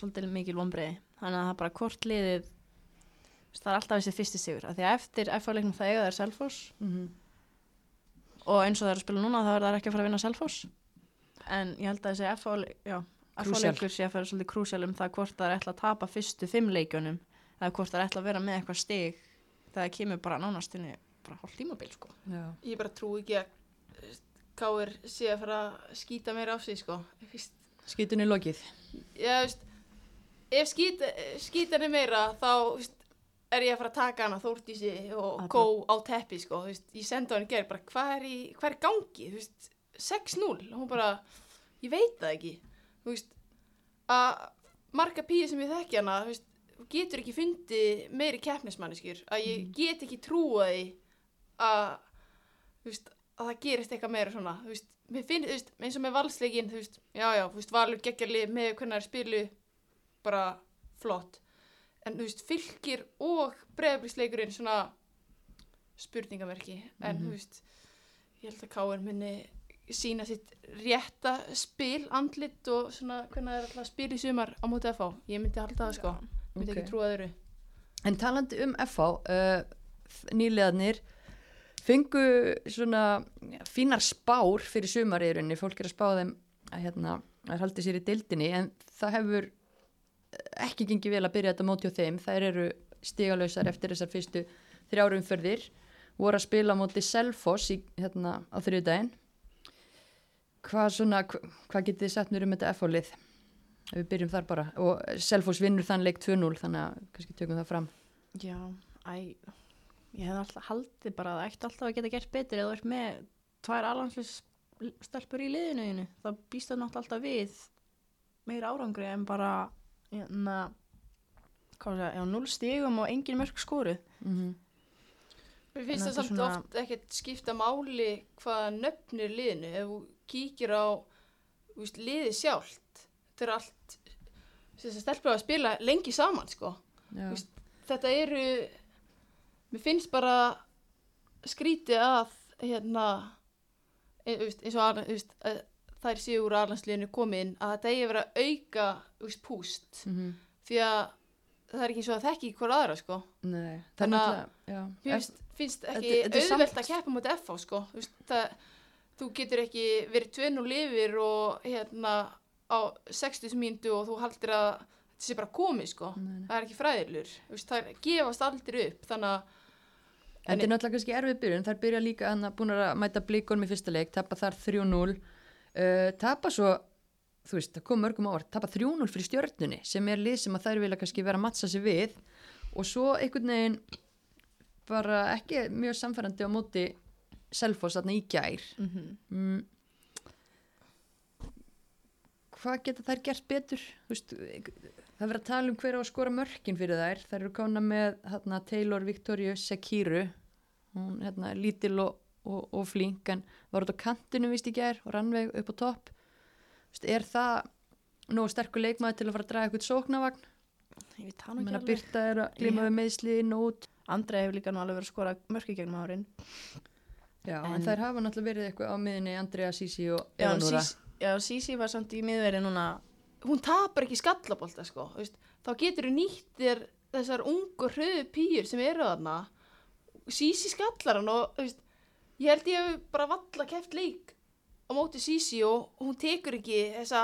svolítið mikil vonbreiði þannig að það bara hvort liðið það er alltaf þessi fyrsti sigur af því að eftir FH leiknum það eiga það er Selfoss Mm -hmm. og eins og það er að spila núna þá er það ekki að fara að vinna Selfoss en ég held að þessi FH le- já, FH Crucial. leikur sé að fara svolítið krúsjál um það hvort það er ætla að tapa fyrstu fimm leikjunum eða hvort það er ætla að vera með eitthvað stig það kemur bara nánastinni bara hálf tímabil sko Já. Ég bara trú ekki að Káir sé að fara að skýta meira á sig sko. Skýtunni lokið. Ef skýt, skýtan er meira þá veist, er ég að fara að taka hana Þórdísi og er Kó á teppi sko. veist, ég sendi á hann í gerð bara hvað er í, hvað er gangi? Þú veist, 6-0 og hún bara, ég veit það ekki. Þú veist, að marga píði sem ég þekki hana þú veist, getur ekki fundið meiri keppnismanniskjur að ég get ekki trúa því að þú veist, að það gerist eitthvað meira svona. Þú veist, finn, þú veist, eins og með valsleikin þú veist, já, já, þú veist, valur geggjarli með hvernig það er spilu bara flott. En þú veist, fylgir og breyðablíksleikurinn svona spurningamerki. En þú veist, ég held að Káin minni sína sitt rétta spil, andlit og svona hvernig það er alltaf að spila í sumar á móti fá ég myndi halda það sko, myndi ok. ekki trúa þeirru En talandi um FH, uh, nýlegaðnir fengu svona fínar spár fyrir sumar í rauninni, fólk er að spá þeim að hérna, að haldi sér í deildinni en það hefur ekki gengið vel að byrja þetta móti á þeim. Þær eru stigalausar eftir þessar fyrstu þrjárum förðir voru að spila móti Selfoss í, hérna, á þriðdægin hvað svona hva, hvað getið þið sett mér um þetta F-fólið ef við byrjum þar bara. Og Selfoss vinnur þann leik 2-0 þannig að kannski tökum það fram. Já, æ, ég hef alltaf haldið bara að það ætti alltaf að geta gert betur. Eða þú ert með tvær alhanslis stelpur í liðinu það býst það náttúrulega alltaf við meira árangri en bara hérna já, 0 stigum og engin mörg skóru mm -hmm. Mér finnst það samt svona- oft ekkert skipta máli hvaða nöfnir liðinu ef þú kíkir á þú veist, liðið sjálft þetta er allt þess að stelpa að spila lengi saman sko. Víst, þetta eru mér finnst bara skrítið að hérna e, eins og að þær séu úr aðlandsliðinu komið inn að þetta eigi að vera auka veist, púst mm því að það er ekki og að þekki hver aðra sko. Nei, er Þannig að-. Mér finnst, finnst ekki er auðvelt að keppa mútið FH sko. Veist, það, þú getur ekki verið tvenn og lifir og hérna á 60 mínútu og þú haldir að þetta sé bara komið sko. Nei, það er ekki fræðilur veist, það gefast aldrei upp þannig að En þetta er náttúrulega kannski erfið byrjun, þær byrja líka að búin að mæta blíkonum í fyrsta leik, tapa þar 3-0, uh, tapa svo, þú veist, það kom mörgum ávart, tapa 3-0 fyrir stjörnunni sem er lið sem að þær vilja kannski vera að mattsa sig við og svo einhvern veginn bara ekki mjög samfærandi á móti Selfoss þarna í gær. mm -hmm. Mm. Hvað geta þær gert betur? Veist, það verður að tala um hver á að skora mörkin fyrir þær. Þær eru kona með hérna, Taylor Victoria Sekiru. Hún hérna, lítil og, og, og flink en var út á kantinu vist í gær og rannveg upp á topp. Þú Veist, er það nógu sterkur leikmaði til að fara að draga eitthvað sóknavagn? ég veit meina ekki alveg Birta er að glima Ég- við meðsli nót. Andrei hefur líka nú alveg verið að skora mörki gegnum árin Já, en, En- þær hafa náttúrulega verið eitthvað á miðinni Andrea Sisi og já, Eva Núra. Sís- já, Sisi var samt í miðveri núna hún tapar ekki skallabólta sko. þú veist, þá getur þú nýtt þér þessar ungu hröðu pýr sem eru þarna Sísi skallar hann og veist, ég held ég hef bara valla keft leik á móti Sísi og hún tekur ekki þessa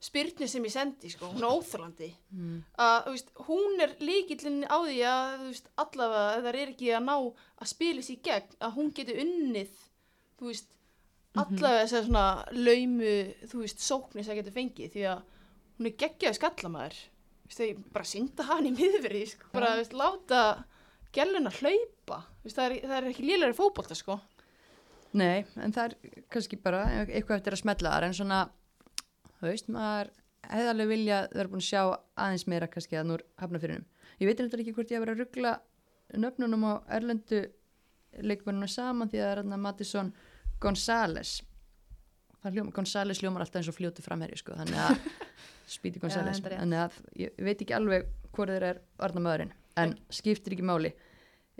spyrnu sem ég sendi sko, hún er óþrlandi Mm. að þú veist, hún er líkillin á því að þú veist, allavega það er ekki að ná að spila sér gegn að hún geti unnið þú veist, allavega þessar svona laumu, þú veist, sóknir sem það getur fengið því að hún er geggjaði skallamæður. Þú veist, þegar bara synda hann í miðveri sko, bara, þú veist, láta gæluna hlaupa þú veist, það, er, það er ekki lélæri fótbolta sko Nei, en það er kannski bara eitthvað eftir að smetla þar en svona, þú veist, maður hefði alveg vilja vera búin að sjá aðeins meira kannski að núr hafnafyrinum. Ég veit þetta ekki hvort ég að vera að ruggla nöfnunum á erlendu leikmennuna saman því að það er hérna Mattisson González. Það Hljóma, González hljómar alltaf eins og fljóti framherju sko, þannig að þetta er rétt. þannig að ég veit ekki alveg hvort þeir er varnamöðurinn. en skiptir ekki máli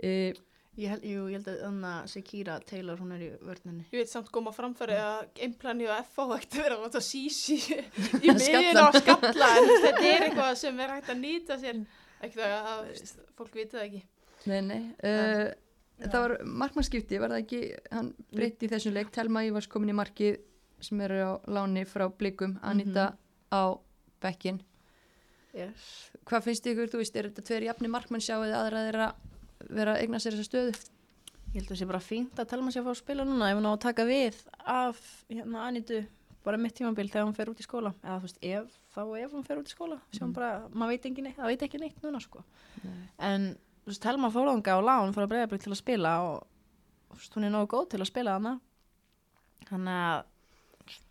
uh, Ég held, jú, ég held að þannig að Sekira Taylor, hún er í vörninni. Ég veit samt koma framfæri að gameplani og FH að vera að láta sísi í miðinu og skalla. en þetta er eitthvað sem er hægt að nýta sér. Það að fólk viti það ekki. Nei, nei uh, það var markmannskipti, var það ekki? Hann breytti í þessum leik, Telma Ívars komin í markið sem eru á láni frá blikum, Anita á bekkin Yes. hvað finnst ykkur, þú veist, er þetta tveir jafni markmann sjáuð aðra þeirra vera að eigna sér þessa stöðu? Ég held að það sé bara fínt að Telma sé að fá að spila núna ef hún á að taka við af hérna Anitu bara mitt tímabil þegar hún fer út í skóla eða þú veist, ef, þá ef hún fer út í skóla sem Mhm. bara, maður veit ekki neitt, það veit ekki neitt núna sko Nei. en þú veist, Telma fórðanga á lán fyrir að breyða til að spila og þú veist, hún er nógu góð til að spila hana þannig að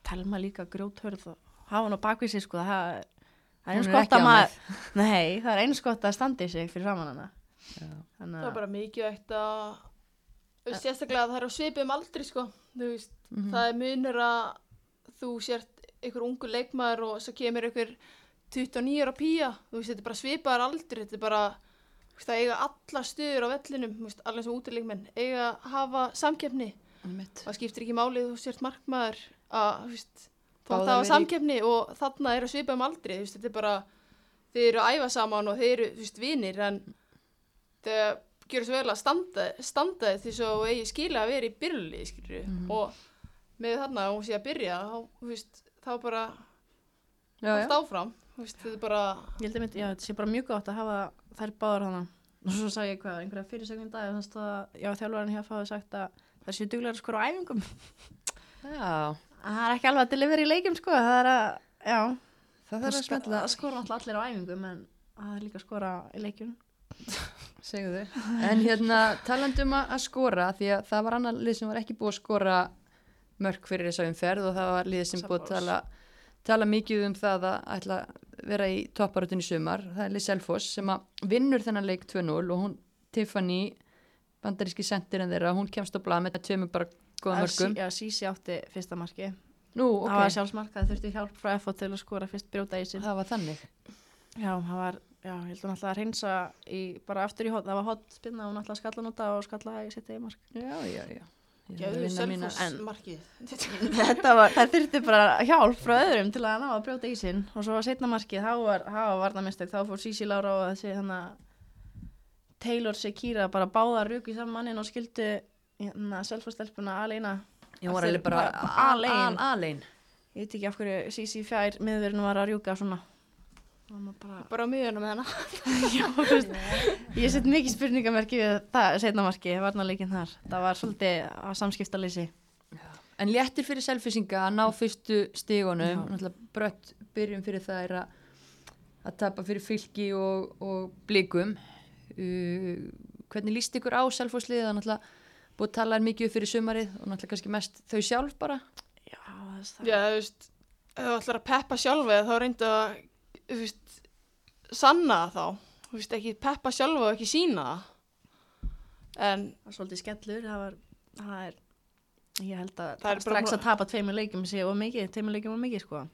Telma líka grjóthörð og hafa hann á bakvið sig sko það, það er eins Hún gott ekki að maður nei, það er eins gott að standi sig fyrir framann hana það er að bara mikið eitt að sérstaklega að það er á svipum aldri sko, þú veist, Mhm. það er munur að þú sért einhver ungu leikmaður og svo kemur einhver 29 ára pía, þú veist, þetta er bara svipaðar aldri, þetta er bara þú veist, það eiga alla stöður á vellinum, þú veist, alveg sem útileikmenn, eiga að hafa samkeppni, Einmitt. það skiptir ekki máli þú sért markmaður að, þú veist, þú Báðar átt að hafa samkeppni og þarna er að svipa um aldri, þú veist, þetta er bara, þeir eru að æfa saman og þeir eru, þú veist, vinir, en þegar gjör svo vel að standa, standa því svo eigi skila að vera í byrjulið, skilur Mhm. og með þarna að hún sé að byrja, þá, veist, þá bara Já, já. allt áfram, veist, er bara, Ég held að þetta sé bara mjög gott að hafa þær báðar hana. Og svo sagði ég hvað, einhverja fyrirsögnum dag, þannig að já, þjálfarinn hér fáið sagt að það séu duglegar skor á æfingum. Já, Að það er ekki alveg að delivera í leikum, sko. Það er að, já, það þarf að smetla, það skora náttúrulega allir á æfingum, en það er líka að skora í leikum. segðu þau. En hérna, talandum að að skora, því að það var annar lið sem var ekki búið að skora mörg fyrir þessa umferð og það var lið sem búið að tala, tala mikið um það að ætla að vera í topparötun í sumar. Það er lið Selfoss sem að vinnur þennan leik 2-0 og hún, Tiffany, bandaríski sendir en þeirra, hún kemst á blað með þetta tveimur bara góða mörgum. Já, Sísi átti fyrsta marki. Nú, Það var ok, sjálfsmark, það þurfti hjálp frá FO til að skora fyrst brjóta í sig. það var þannig. Já, það var, já, ég held hún alltaf að reynsa í, bara aftur í hot, það var hot spinna og hún alltaf að skalla nota og skalla í sitt eigi mark. Já, já, já. Ég þarf að gefðu vinna mína- selfoss en- markið. Þetta var, það þurfti bara hjálp frá öðrum til að ná að brjóta í sinn og svo var setna markið, þá var, þá var varnamistök, þá fór Sísi Lára og þessi þannig að Taylor Sekira bara báða rúk í saman mannin og skildu hérna, selfastelpuna aleina. Ég var alveg bara alein. Ég veit ekki af hverju Sísi fjær miðverðinu var að rjúka svona. Það bara, Bara á miðunum með hana. já, þú veist, ég set mikið spurningamerki við það setna marki, varnarleikin þar. Það var svolítið að samskiptalýsi. En léttir fyrir selfisinga að ná fyrstu stígunum, brött byrjum fyrir það er að, að tapa fyrir fylki og, og blikum. Uh, hvernig líst ykkur á selfosliðið? Það er náttúrulega búið að tala mikið upp fyrir sumarið og náttúrulega kannski mest þau sjálf bara. Já, það Já, þú veist, ef þú ætlar að peppa sjálfa þá reyndu að, veist, sanna það þá. Þú veist, ekki peppa sjálfa og ekki sína það. En Það er svolítið skellur, það var, það er, ég held að Það er strax að tapa tveimur leikjum sé og mikið, tveimur leikjum og mikið sko.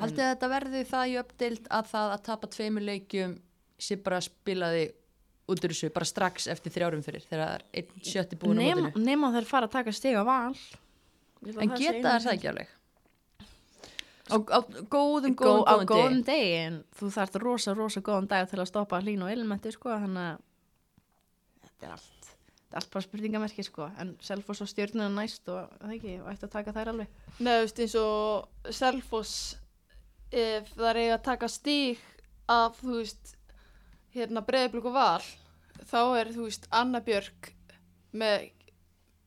Haldið að þetta verði það í uppdeild að það að tapa tveimur leikjum sé bara spilaði út úr þessu, bara strax eftir þrjárum fyrir þegar það er einn sjötti búin á Nema, mótinu. nema þeir fara að taka stig á val. Að En það geta það sem- ekki alveg? Á, á góðum, góðum, Gó, á góðum, góðum degi. degi en þú þarft rosa, rosa góðan dag til að stoppa hlín og ilmenti sko þannig að þetta er allt þetta er allt bara spurningamerki sko en Selfoss og stjórnuna næst og það ekki og ætti að taka þær alveg Nei, þú veist, eins og Selfoss ef það er að taka stík af, þú veist, hérna breyðblöku val, þá er, þú veist, Anna Björk með,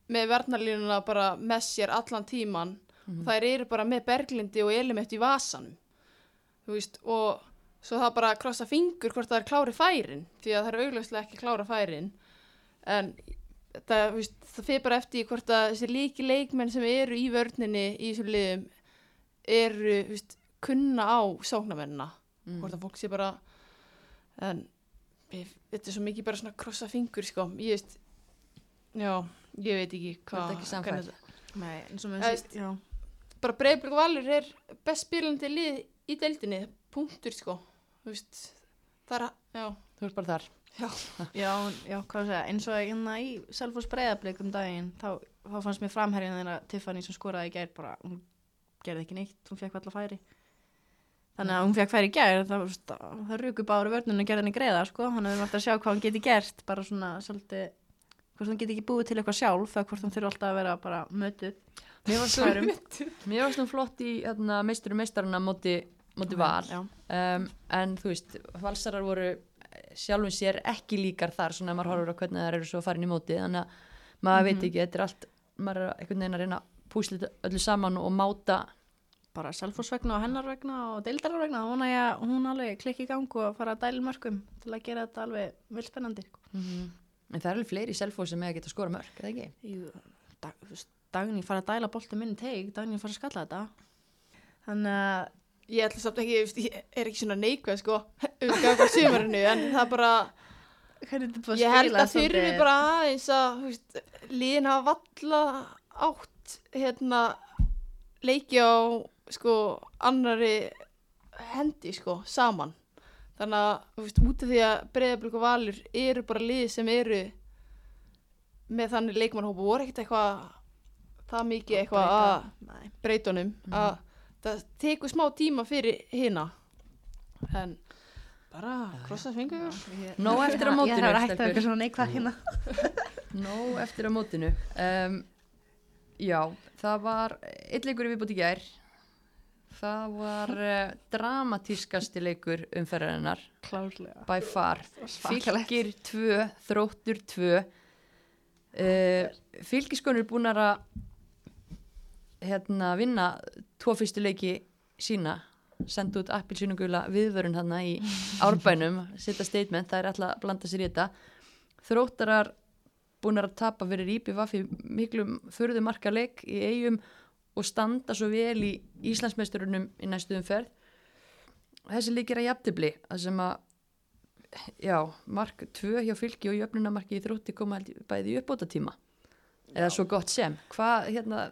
með verðnarlínuna bara með sér allan tíman Mhm. þær eru bara með berglindi og element í vasanum, þú veist, og svo það bara krossa fingur hvort það er klári færin, því að það er augljóslega ekki klára færin, en það, þú veist, það fyrir bara eftir hvort að þessi líki leikmenn sem eru í vörninni í þessum liðum eru, þú veist, kunna á sóknamennina, Mm. hvort að fólk sé bara en þetta er svo mikið bara svona krossa fingur, sko, ég veist já, ég veit ekki Þú ert hvað ekki hvernig- Nei, eins og Eða, síst já. Bara breyðblöku valur er best spilandi lið í deildinni, punktur, sko veist, Það já, Þú ert bara þar. Já, já, að segja, eins og hérna í Selfoss breyðablík um daginn, þá, þá fannst mér framherjun þeirra Tiffany sem skoraði í gær bara, hún gerði ekki neitt, hún fekk alltaf færi. Þannig að hún fekk færi í gær, það, veist, það rúku báru vörnun og gerði henni greiða, sko, við erum alltaf að sjá hvað hún geti gert, bara svona svolítið, hvort hún geti ekki búið til eitthvað sjálf, eða hvort hún þurfi alltaf að vera bara mötuð. Mér varst hún flott í hérna, meisturum meistarana móti, móti val um, en þú veist, valsarar voru sjálfum sér ekki líkar þar svona ef maður horfur á hvernig það eru svo farin í móti þannig að maður Mhm. veit ekki, þetta er allt maður er einhvern veginn að reyna að púsla öllu saman og máta bara Selfoss vegna og hennar vegna og deildarar vegna, þá vona ég að hún alveg klikki í gang og fara að dæla mörgum til að gera þetta alveg vilspennandi. En það er alveg fleiri selfóð sem eiga að geta skora mörg, eða ekki? Jú, dag, þú veist, dagný fara að dæla boltum inn í teig, dagný fara að skalla þetta þannig að ég ætla samt ekki, ég er ekki svona neikvæð, sko, umganga á sumarinu, en það er bara, hvernig þetta búið ég held að þurfi bara aðeins að, liðin hafa valla átt, hérna, leiki á, sko, annari hendi, sko, saman. Þannig að, þú veist, út af því að breyðablík og valur eru bara lið sem eru með þannig leikmannhópa voru ekkert eitthvað það mikið eitthvað að Nei. breytunum að það tekur smá tíma fyrir hina. En bara krossa svingur Nó eftir á Ég mótinu, hef hægt að stelpur. eitthvað svona neikvæð hérna. Nó eftir á mótinu. Um, Já, það var einn leikur í viðbúti gær það var uh, dramatískasti leikur umferðarinnar. Klárlega. By far. Fylgir 2, þróttur 2 uh, fylgiskonur búin að hérna vinna tvo fyrstu leiki sína. Senda út appilsynugula viðvörun hana í árbænum, setja statement það er alltaf að blanda sér í þetta. Þróttarar búin að tapa fyrir IPVF í miklum förðu marka leik í eigum og standa svo vel í Íslandsmeisturunum í næstu umferð. Þessi leikir að jafntibli það sem að já, mark 2 hjá fylki og jöfnunamarki í þrótti koma bæði í uppbóta tíma eða svo gott sem. Hvað hérna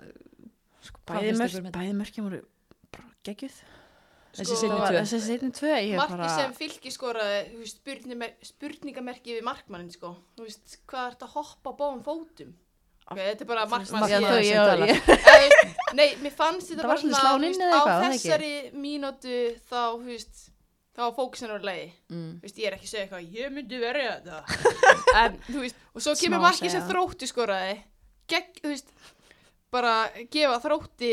sko, bæði, mörk, bæði mörkjum voru bara geggjuð. Þessi Sko, tvö. ég marki bara sem fylki skoraði spurningamerki við markmannin sko. hvað er þetta að hoppa á báðum fótum þetta er bara markmann nei, mér fannst þetta bara svona, á þessari mínútu þá, þú veist, þá var fókusin á lagi. Mm. þú veist, ég er ekki að segja eitthvað, ég myndi verja þetta. En, þú veist, og svo kemur markið sem þrótti skoraði. Gegn, þú veist bara gefa þrótti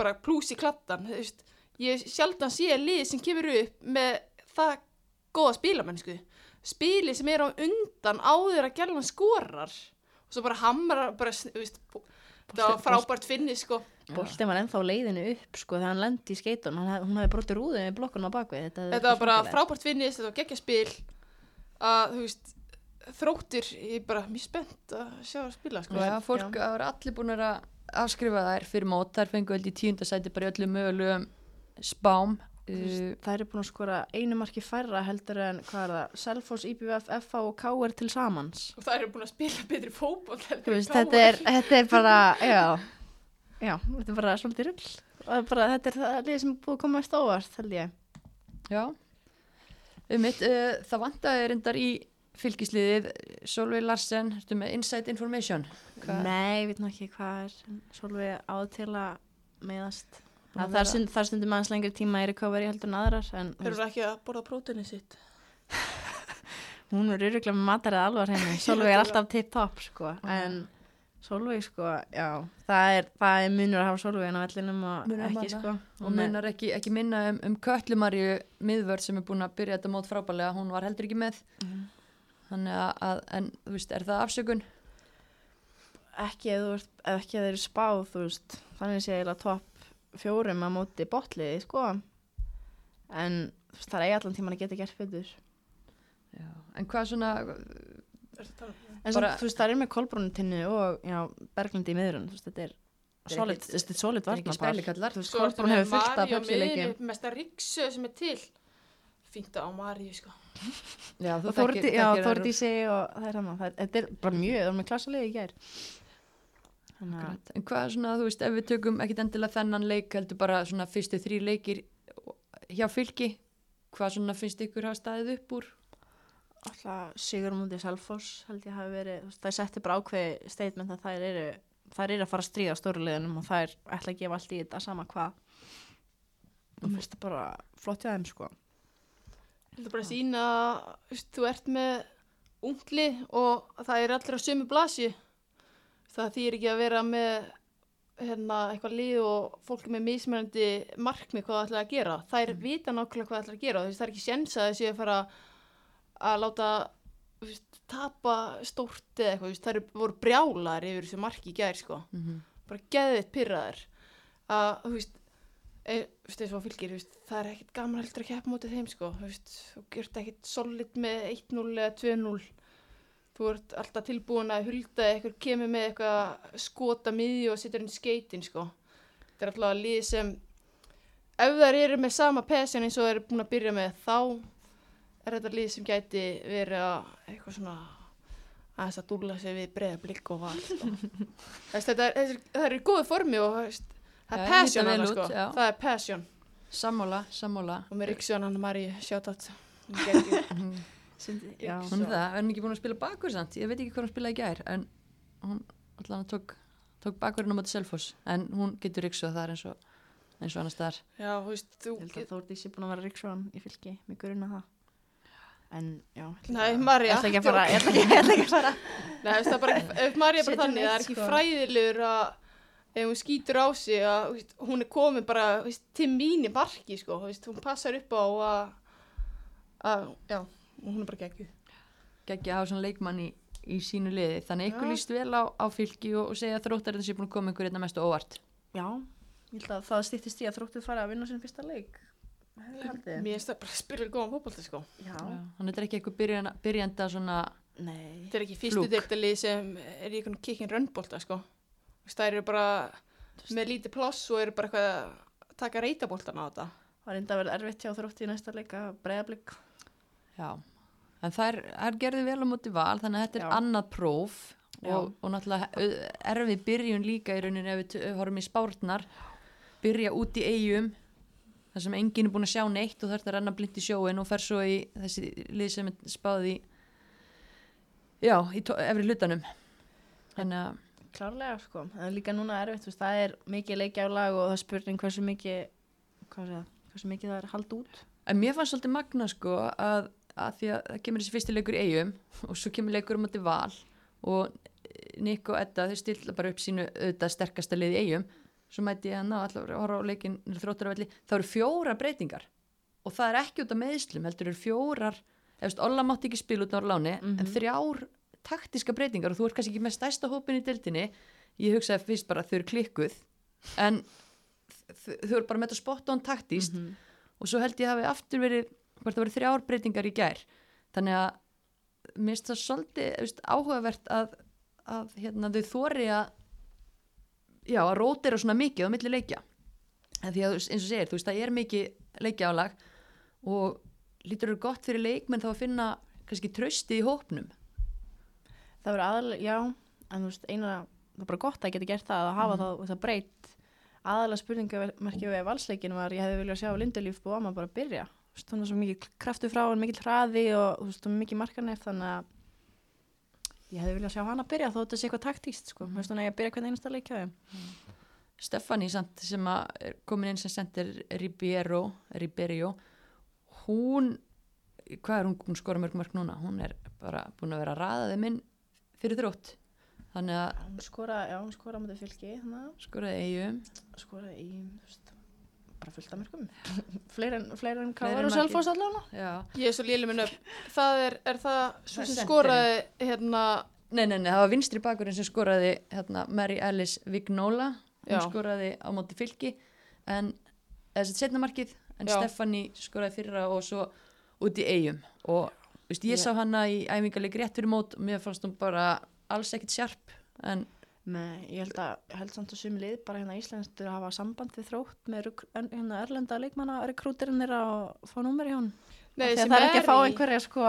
bara plús í klattan þú veist, ég sjaldan sé lið sem kemur upp með það góða spilamennsku. Spili sem er á undan áður að gælan skorar og svo bara hamrar bara, veist, það var frábært finni sko. Boltið var ennþá leiðinu upp sko þegar hann lendi í skeitun hann, hef- hún hefði brotið rúðið með blokkunum á bakvið. Þetta, þetta var bara frábært. finnis, þetta var geggja spil. Að þú veist þróttir, ég er bara mjög spennt að sjá að spila sko. Já, fólk það var allir búin að afskrifa þær fyrir mót, þær fengu held í tíundasæti bara í öllum mögulegum spám uh, það eru búin að skora einu marki færra heldur en hvað er það Selfoss, IBVF, FH og KR til samans. Og það eru búin að spila betri KR. þetta er, þetta er bara já, já, þetta er bara svolítið það er bara, þetta er það lið sem er búið að koma mest óvart held ég. Já. Um mitt, uh, það vantaði reyndar í fylgisliðið Solveig Larsen, ertu með Insight Information? Hvað- Nei, ég veit nú ekki hvað er svolítið áð til að meðast Það er stund, það stundum aðeins lengri tíma í recovery heldur en aðrar en þú Eru ekki að borða próteinið sitt? hún er öruglega með matarið alvar henni Solveig er alltaf tip-top sko. En Solveig sko, já það er, það er munur að hafa Solveig á vellinum og Munur að ekki maður. sko. Og munar ekki, ekki minna um, um Kötlumarju miðvörð sem er búin að byrja þetta mót frábælega hún var heldur ekki með. Mhm. þannig að, að en þú veist, er það afsökun? ekki ef þú ert, ef ekki ef þeir eru spáð þú veist, þannig sé ég að topp fjórum að móti botliði sko. En það er eigi allan tíman að geta gert betur. Já. En hvað svona en Bara- samt, þú veist, það er með kolbrúnutinnu og já, berglindi í miðrun þú veist, þetta er er solid, þetta er er ekki spælikallar þú veist, Sko, með hefur fullt af miðjunni, mesta ríksu sem er til. Fínt á Maríu sko. Já, þú þær úr- Þórdísi og það er hann þetta er bara mjög, það er með klassalegi í þannig að Akkurat. En hvað er svona, þú veist, ef við tökum ekkit endilega þennan leik heldur bara svona fyrstu þrý leikir hjá fylki hvað svona finnst ykkur hafa staðið upp úr Alltaf Sigur mútið Selfoss held ég hafi verið, þú veist, það setti bara ákveði statement að þær eru, þær eru að fara að stríða stóruleðunum og þær ætla að gefa allt í þetta sama hvað. Og mér finnst það bara flott hjá þeim, sko. Þetta bara að sína, veist, þú ert með ungli og það er allir á sömu blasi. Það þýr ekki að vera með hérna, eitthvað lið og fólk með mismunandi markmið hvað það ætla að gera. Það er vita nákvæmlega hvað það ætla að gera. Það er ekki séns að þessi að fara að láta veist, tapa stórt eða eitthvað. eru voru brjálar yfir þessu marki gær sko. mm -hmm. Bara geðið pyrraðar. Að, þú veist, e, og fylgir, það er ekkert gaman heldur að keppa mótið þeim, sko, þú gert ekkert solid með 1-0 eða 2-0, þú ert alltaf tilbúin að hulda eitthvað, kemur með eitthvað skota miðju og setur henni skeitin, sko, þetta er alltaf að lið sem, ef þær eru með sama pesjan eins og þær eru búin að byrja með, þá er þetta lið sem gæti verið að eitthvað svona aðeins að dúla sig við breiða blikk og val, sko. Þess, þetta er, er, í góðu formi og, Það er passion hana út, sko, já. það er passion. Sammála, sammála. Og með Ríksjón hann Marí sjátátt Sindi, já. hún er það, er hún ekki búin að spila bakur samt ég veit ekki hvað hún spilaði í gær en hún allan tók, tók bakurinn á móti Selfoss en hún getur yksu að það er eins og eins og annars staðar Já, þú veist, þú Ég held að Þórdís er búin að vera ríksván í fylki, mig grunna það. En, já. Nei, ekki María, Ég ætla ekki að fara, ég ætla ekki, ég ætla ekki að fara. Nei, þú það er bara, ef Marí er bara þannig, það er ekki sko. fræðilegur að ef hún skýtur á sig að þú veist, hún er komin bara þú veist, til mín í barki sko, þú veist, hún passar upp á að, að já, hún er bara geggjuð geggja að hafa svona leikmann í, í sínu liði þannig ykkur Já. líst vel á, á fylki og, og segja að þróttarinn sé búin að koma ykkur einna mestu óvart Já, ég held að það stýttist í að þróttið fara að vinna sinn fyrsta leik. Mér finnst það bara að spila góðan fótbolta sko Já. þannig þetta er ekki eitthvað byrjanda, byrjanda svona Nei. Þetta er ekki fyrstu Flúk. deildalið sem er í einhvern kikkin rönnbolta sko Það eru bara með lítið pláss og eru bara eitthvað að taka reytaboltan á þetta Það er enda að vera erfitt hjá þróttið í næsta leik að breyða blik. já, en þær, þær gerðu vel á móti val þannig að þetta er annað próf og, og náttúrulega erfið byrjun líka í rauninni ef við horfum í spárnar byrja út í eigum þar sem enginn er búin að sjá neitt og þarf að renna blind í sjóin og fer svo í þessi lið sem er spáð í já, í efri hlutanum þannig að Klárlega, sko. Það er líka núna erfitt, veist, það er mikið leikjálag og það er spurning hversu mikið, hvað sé það, hversu mikið það er hald út. En mér fannst svolítið magna sko að, að því að það kemur þessi fyrsti leikur í eigum og svo kemur leikur um átti val og Nick og Edda þau stilla bara upp sínu auðvitað sterkasta lið í eigum svo mæti ég að ná allar að horfa á leikin þróttur af velli, það eru fjóra breytingar og það er ekki út af meðslum heldur eru fjórar, veist, Olla mátti ekki spila út á láni, en Mhm. þrjár taktiska breytingar og þú ert kannski ekki með stærsta hópin í dildinni, ég hugsaði fyrst bara þau eru klikkuð en þau eru bara með þetta spot on taktist -hmm. og svo held ég hafi aftur verið hvort það verið þrjár breytingar í gær þannig að mér finnst það svolítið veist, áhugavert að, að hérna, þau þóri að já, að rótira svona mikið á milli leikja en því að eins og segir, þú veist, það er mikið leikjálag og lítur eru gott fyrir leikmenn þá að finna kannski trösti í hópnum Það verður aðalega, já, en þú veist, eina, það er bara gott að geta gert það að hafa Mhm. það, það breytt. Aðalega spurningamerkið við valsleikin var, ég hefði viljað sjá Lindelíf Bóama bara byrja. Þú veist, Þannig að svo mikið kraftu frá hann, mikið hraði og þú veist, mikið markanef, þannig að ég hefði viljað sjá hana byrja þó þetta sé eitthvað taktíst, sko. Þú veist, þannig að ég byrja hvern einasta leik hjá þeim. Stefani samt sem að er komin inn sem sendir Ribeiro, Ribeiro hún hvað er hún búin að skora mörg mörg núna? Hún er bara búin að vera að raða þeim inn fyrir þrótt. Þannig að Hún skoraði, já, hún mútið fylki, þannig að skoraði eigum skoraði í, þú veist, bara fullt af mörgum. fleiri en, fleiri en og margir. Selfoss allavega. já. Ég er svo léli minn upp Það er, er það svo sem skoraði hérna Nei, nei, nei, það var vinstri bakurinn sem skoraði hérna, Mary Alice Vignola hún Já. skoraði á móti fylki en þessi setna markið en Já. Stefani skoraði fyrra og svo út í eigum og veist, ég Já. sá hana í æfingarleik rétt fyrir mót og mér fannst hún bara alls ekkit sjarp en Nei, ég held að, held samt að sumi lið bara hérna íslenskt að hafa samband við þrótt með hérna erlenda leikmanna rekrútirinn þeirra og fá númer í hún. Nei, það er ekki að fá einhverja sko,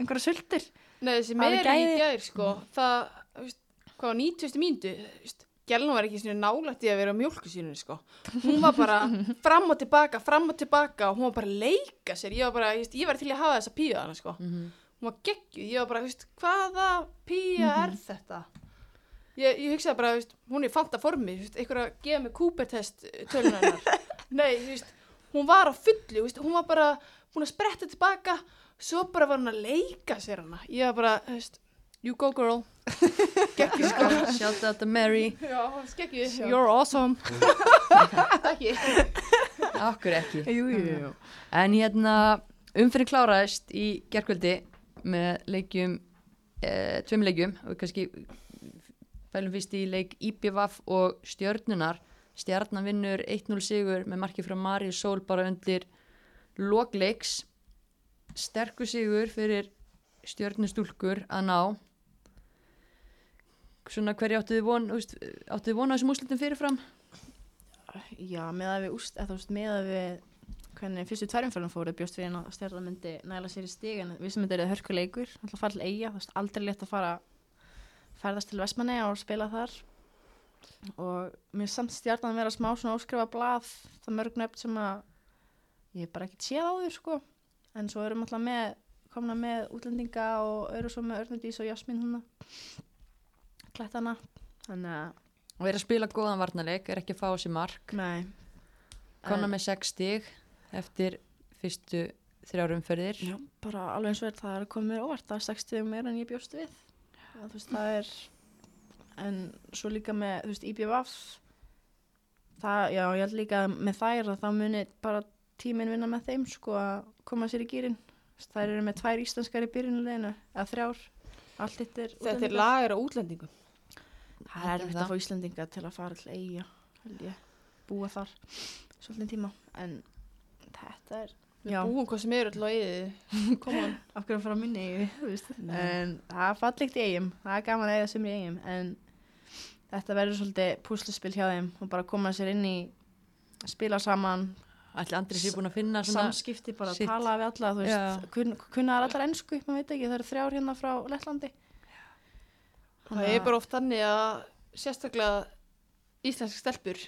einhverja sultir. Nei, þessi Hafi meiri í gæði. gær sko Það, veist, hvað var 90. mínútu þú veist, Gjelna var ekki svona nálægt í að vera mjölkusýrunni sko. Hún var bara fram og tilbaka, fram og tilbaka og hún var bara að leika sér. Ég var bara, ég, ég var til að hafa þessa píu hana sko. Mhm. Hún var geggjuð, ég var bara, veist, hvaða píja er þetta? Ég, ég hugsaði bara, veist, hún er fanta formi, einhver að gefa mig Cooper-test tölunar. Nei, veist, hún var á fullu, veist, hún var bara búin að spretta tilbaka, svo bara var hún að leika sér hana. Ég var bara, veist, you go girl. Geggjuð sko. Shout out to Mary Já. Sjá. You're awesome. Ekki. Akkur ekki Jú, jú, jú. En hérna umfyrir kláraðist í gerkvöldi með leikjum e, tveim leikjum og kannski fælum fyrst í leik IPVAF og stjörnunar stjarnan vinnur 1-0 sigur með marki frá Mari Sól bara undir lokleiks sterkur sigur fyrir stjörnustúlkur að ná. Svona hverju áttu þið von áttu þið von á þessum úslitum fyrirfram? Já, með að við úst, eða veist, með að við hvernig fyrstu tværumfjörðum fóru bjóst við að stjarnan myndi næla sér í stig en við sem myndi eru hörkuleikur, alltaf til eiga aldrei létt að fara ferðast til Vestmanni og spila þar. Og mér samt stjarnan vera smá svona óskrifa blað það mörg nöfn sem að ég bara ekkert séð á þau sko. En svo erum alltaf með komna með útlendinga og eru svo með Örnudís og Jasmín húnna klættana þannig að, og er að spila góðan varnarleik, er ekki að fá sér mark. Nei. Kona En- með 6 stig eftir fyrstu þrjárum umferðir. Já, bara alveg eins og er það er komið óvart það er 60 meira en ég bjóst við þú veist, það er en svo líka með, þú veist, IBVF það, já, ég held líka að með þær að þá muni bara tíminn vinna með þeim, sko, að koma sér í gýrin þær eru með tvær íslenskar í byrjunuleginu, eða þrjár. Allt þetta er Þetta er lager á útlendingum. það er erfitt að fá Íslendinga til að fara til eiga held ég, búa þar svolítið tíma, en þetta er Við búum hvað sem er alltaf í þið. Come on. af hverju að fara að þú veist. Nei. en það er fallegt í eigum það er gaman að eiga sem í eigum en þetta verður svolítið púsluspil hjá þeim og bara koma sér inn í spila saman, Ætli Andri sé búin að finna svona... samskipti bara sitt. tala við alla, þú veist, kun, kunna þar allar ennsku, maður veit ekki, það eru þrjár hérna frá Lettlandi Það er bara oft þannig að sérstaklega íslensk stelpur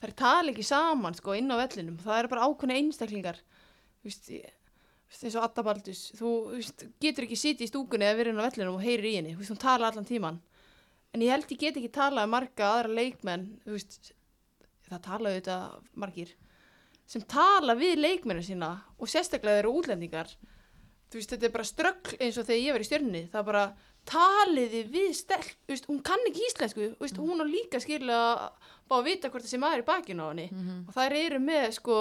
þær tala ekki saman sko inn á vellinum það eru bara ákveðni einstaklingar þú veist, eins og Adda Baldus þú veist, getur ekki sitið í stúkunni eða verið inn á vellinum og heyrir í henni. Þú veist, hún tala allan tíman en ég held ég get ekki talað um marga aðra leikmenn þú veist, það tala auðvitað margir sem tala við leikmennu sína og sérstaklega þeir eru útlendingar. Þú veist, þetta er bara ströggl eins og þegar ég var í stjörnni það bara taliði við stelp, þú veist, hún kann ekki íslensku þú veist, hún á líka skilja bá að vita hvort þessi maður er í bakinu á henni. Mhm. og það eru með sko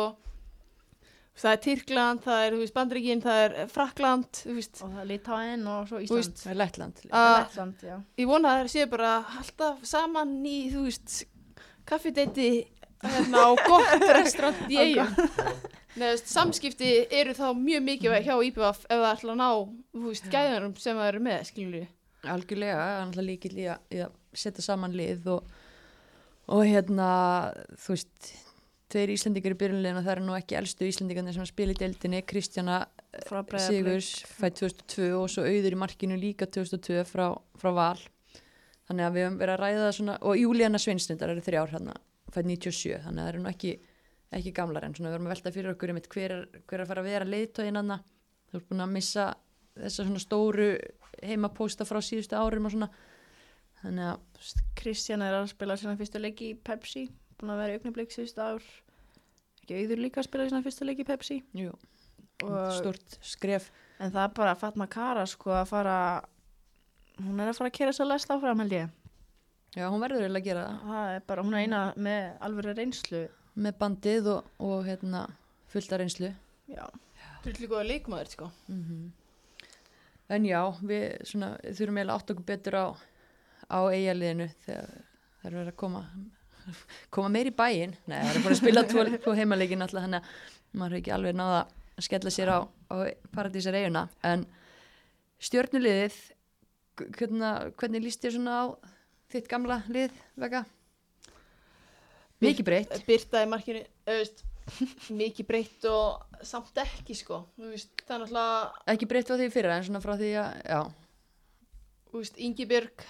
það er Tyrkland, það er þú veist, Bandrygin, það er Frakland þú veist, og það er Litáin og svo Ísland. veist, Það er Lettland. Lettland, já. ég vona að það séu bara alltaf saman í, þú veist kaffideiti hérna á gott restaurant í þú veist, samskipti eru þá mjög mikið hjá IPVF ef það ætla að ná þú veist, gæðanum sem það eru með, skilur við Algjörlega, það er náttúrulega líkil í að, í að setja saman lið og, og hérna, þú veist, tveir Íslendingar í byrjunlegin og það eru nú ekki elstu Íslendingarnir sem spila í deildinni, Kristjana Breiðablik. Sigurs fætt 2002 og svo auður í markinu líka 2002 frá, frá Val. Þannig að við höfum verið að ræða það svona, og Júlíana Sveinstundar eru þrjár hérna, fætt 97, þannig að það eru nú ekki, ekki gamlar en svona við erum að velta fyrir okkur einmitt hver er, hver er að fara að vera leiðtóðin hann þú ert búin að missa þessa svona stóru heimapósta frá síðustu árum og svona Kristján er að spila sína fyrstu leiki í Pepsi búin að vera í augnablik síðustu ár. Ekki auður líka að spila sína fyrstu leiki í Pepsi. Jú, stort skref. En það er bara Fatma Kara sko að fara hún er að fara að kera sér lest áfram held ég. Já, hún verður eiginlega að gera það. Það er bara, hún er eina með alvöru reynslu. Með bandið og, og hérna fullta reynslu. Já, Þú ert líka að leikmaður, sko. Mm en já, við svona, þurfum eiginlega átt okkur betur á á eigaliðinu þegar það er verið að koma koma meir í bæinn. Nei, það er bara að spila tvo, tvo heimaleikin alltaf þannig að maður er ekki alveg náða að skella sér á, á paradísar eiguna en stjörnuliðið hvernig, hvernig líst þér svona á þitt gamla lið vega? Mikið breytt. Byrta í markinu, auðvist mikið breytt og samt ekki, sko. Þú veist, það er náttúrulega ekki breytt á því fyrir en svona frá því að já, þú veist, Ingi Björg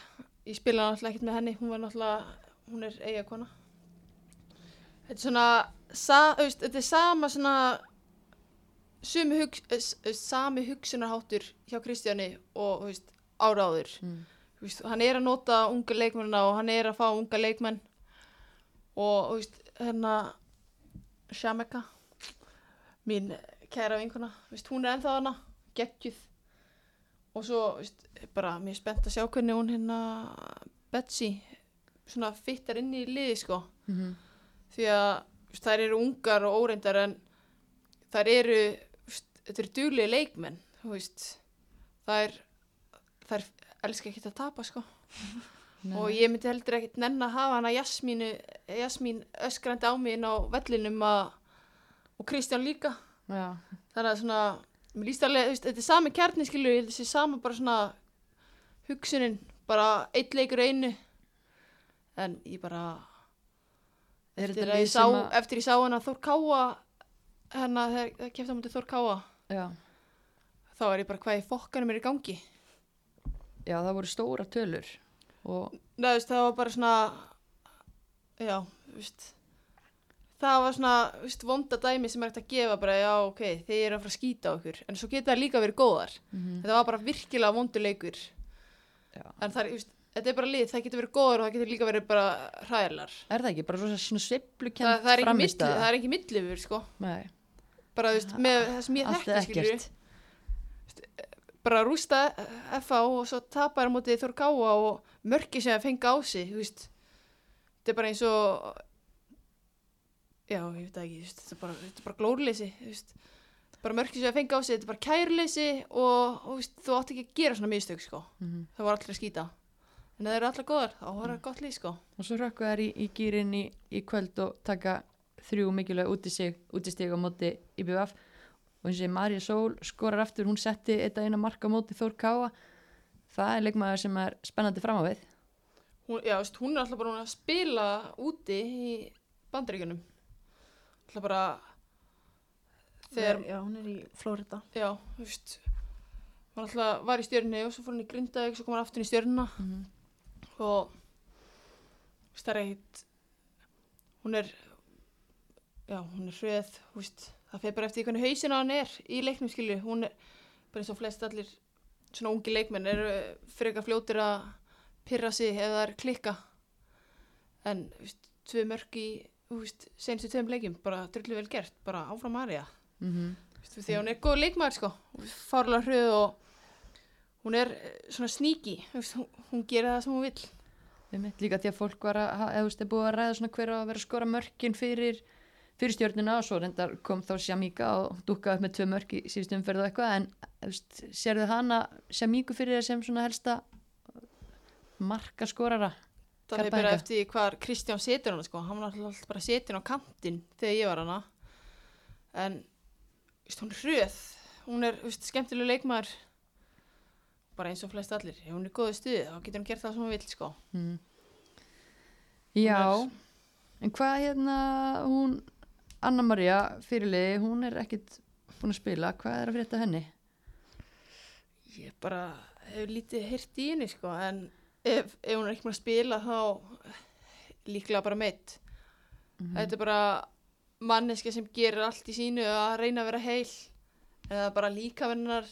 ég spila náttúrulega ekkert með henni. Hún var náttúrulega, hún er eiga kona þetta er svona sa, veist, þetta er sama svona hug, eh, s- eh, sami hugsunarháttur hjá Kristjáni og veist, áráður Mm. Hann er að nota unga leikmennina og hann er að fá unga leikmenn og hérna Shameka mín kæra vinkona hún er ennþá hana, geggjuð. Og svo bara mér er spennt að sjá hvernig hún hérna Betsy svona fittar inn í liði sko. Mhm. því að þær eru ungar og óreindar en þær eru þetta eru duglegi leikmenn þær þær elska ekki að tapa sko. Nei. og ég myndi heldur ekkert nenn að hafa hana Jasmínu, Jasmín öskrandi á inn á vellinum að og Kristján líka. Já, þannig að svona, alveg þetta er sami kjarni ég held þessi sama bara svona hugsunin, bara eitt leikur einu en ég bara Er eftir ég sá, að- eftir ég sá hana Þór Káa hérna þegar á mútið Þór Káa já, þá er ég bara hvað í fokkanum er í gangi já, það voru stóra tölur og Nei, veist, það var bara svona já, veist það var svona, veist, vonda dæmi sem er hægt að gefa bara, já, ok, þeir eru að fara að skýta okkur en svo geta það líka verið góðar Mhm. þetta var bara virkilega vondur leikur Já. en það er, þetta er bara lið það getur verið góðar og það getur líka verið bara hræðilar er það ekki, bara svona það, sveiflukent það frammistaða? það er ekki millifur, sko. Nei, bara, þú veist, með það sem ég þekki, bara rústa FA og svo tapar móti Þór Gáa og mörki sem að fenga á sig þetta er bara eins og já, ég veit það ekki þetta er bara, þetta bara glórleysi bara mörki sem að fenga á sig, þetta er bara kærleysi og, og þú átt ekki að gera svona mistök sko, Mhm. það var allir að skýta en það eru allir góðar, þá var það gott lið sko. Og svo rökku þær í, í gýrin í, í kvöld og taka þrjú mikilvæg út í sig, út í stig á móti í BVF og eins og Marja Sól skorar aftur, hún setti þetta eina marka á móti Þór Káa. Það er leikmaður sem er spennandi fram á við. Hún, já, þú veist, hún er alltaf bara að spila úti í bandaríkjunum. Alltaf bara þegar Já, hún er í Flórida. Já, þú veist hún alltaf var í stjörni og svo fór hún í Grindavík svo kom hann aftur í stjörnuna. Mhm. Og veist, það er eitt hún er já, hún er hröð það fer bara eftir hvernig hausin á hann er í leiknum skilju, hún er bara eins og flest allir svona ungi leikmenn eru frekar fljótir að pyrra sig ef það er klikka. En tvö mörg í senstu tveim leikjum, bara drullu vel gert bara áfram Marja Mhm. Veistu, því að hún er góð leikmaður sko. Fárlega hröð og hún er eh, svona sníki hún, hún gerir það sem hún Einmitt, líka því að fólk var að, eða þú veist, er búið að ræða svona hver að vera að skora mörkin fyrir, fyrir stjórnina og svo reyndar kom þá Shamíka og dúkkaði upp með tvö mörk í síðustu umferð og eitthvað en þú veist, sérðu hana Shamíku fyrir þér sem svona helsta marka skorara það er bara eftir hvar Kristján setur hana sko. Hann var alltaf bara setin á kantinn þegar ég var hana. En veist, hún er hröð. Hún er veist, skemmtileg leikmaður bara eins og flest allir ef hún er góðu stuði þá getur hún gert það sem hún vill sko mm. Já er- en hvað hérna hún Anna Maria fyrirliði, hún er ekkit búin að spila, hvað er að frétta henni? ég bara hef lítið heyrt í henni sko en ef, ef hún er ekki maður að spila þá líklega bara meitt Mhm. þetta er bara manneska sem gerir allt í sínu að reyna að vera heil eða bara líka vennar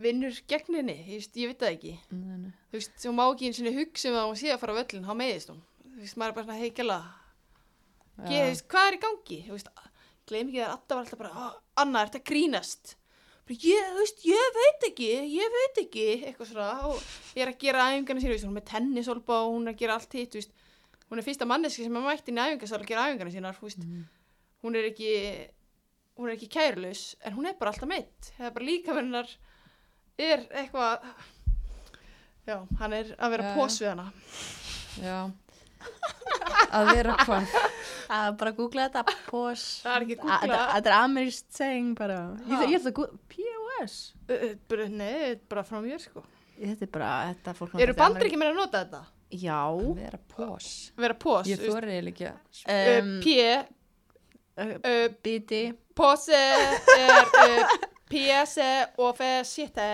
vinnur gegn henni, ég, veist, ég veit það ekki. Nei, nei. þú veist, þú má ekki eins og hugsa um að hún sé að fara á völlin, þá meiðist hún. Þú veist, maður er bara svona heikjala Já. Ge, veist, hvað er í gangi? Þú veist, gleym ekki að alltaf var alltaf bara "Ah, Anna, er þetta grínast? Ég, þú veist, ég veit ekki, ég veit ekki eitthvað svona og ég er að gera æfingarna sína, þú veist, hún er með tennisolba og hún er að gera allt hitt, þú veist. Hún er fyrsta manneski sem er mætt inn í æfingasal að gera æfingarna sínar, þú veist. Mhm. hún er ekki hún er ekki kærlaus en hún er bara alltaf meitt það er bara líka verðinar er eitthvað já, hann er að vera pós við hana Já að vera hvað er bara að googla þetta, pós. það er ekki Að- googla Þetta er amerískt saying bara. Ég þarf að googla, POS. Ö, bara- nei, þetta er bara frá mér sko Þetta er bara, þetta fólk... eru bandur ekki meira að nota þetta? Já. vera pós vera pós ég þú veist. þóri eiginlega ekki að Ö, P uh, ö, Biti. pós er ö, PS og fyrir sitte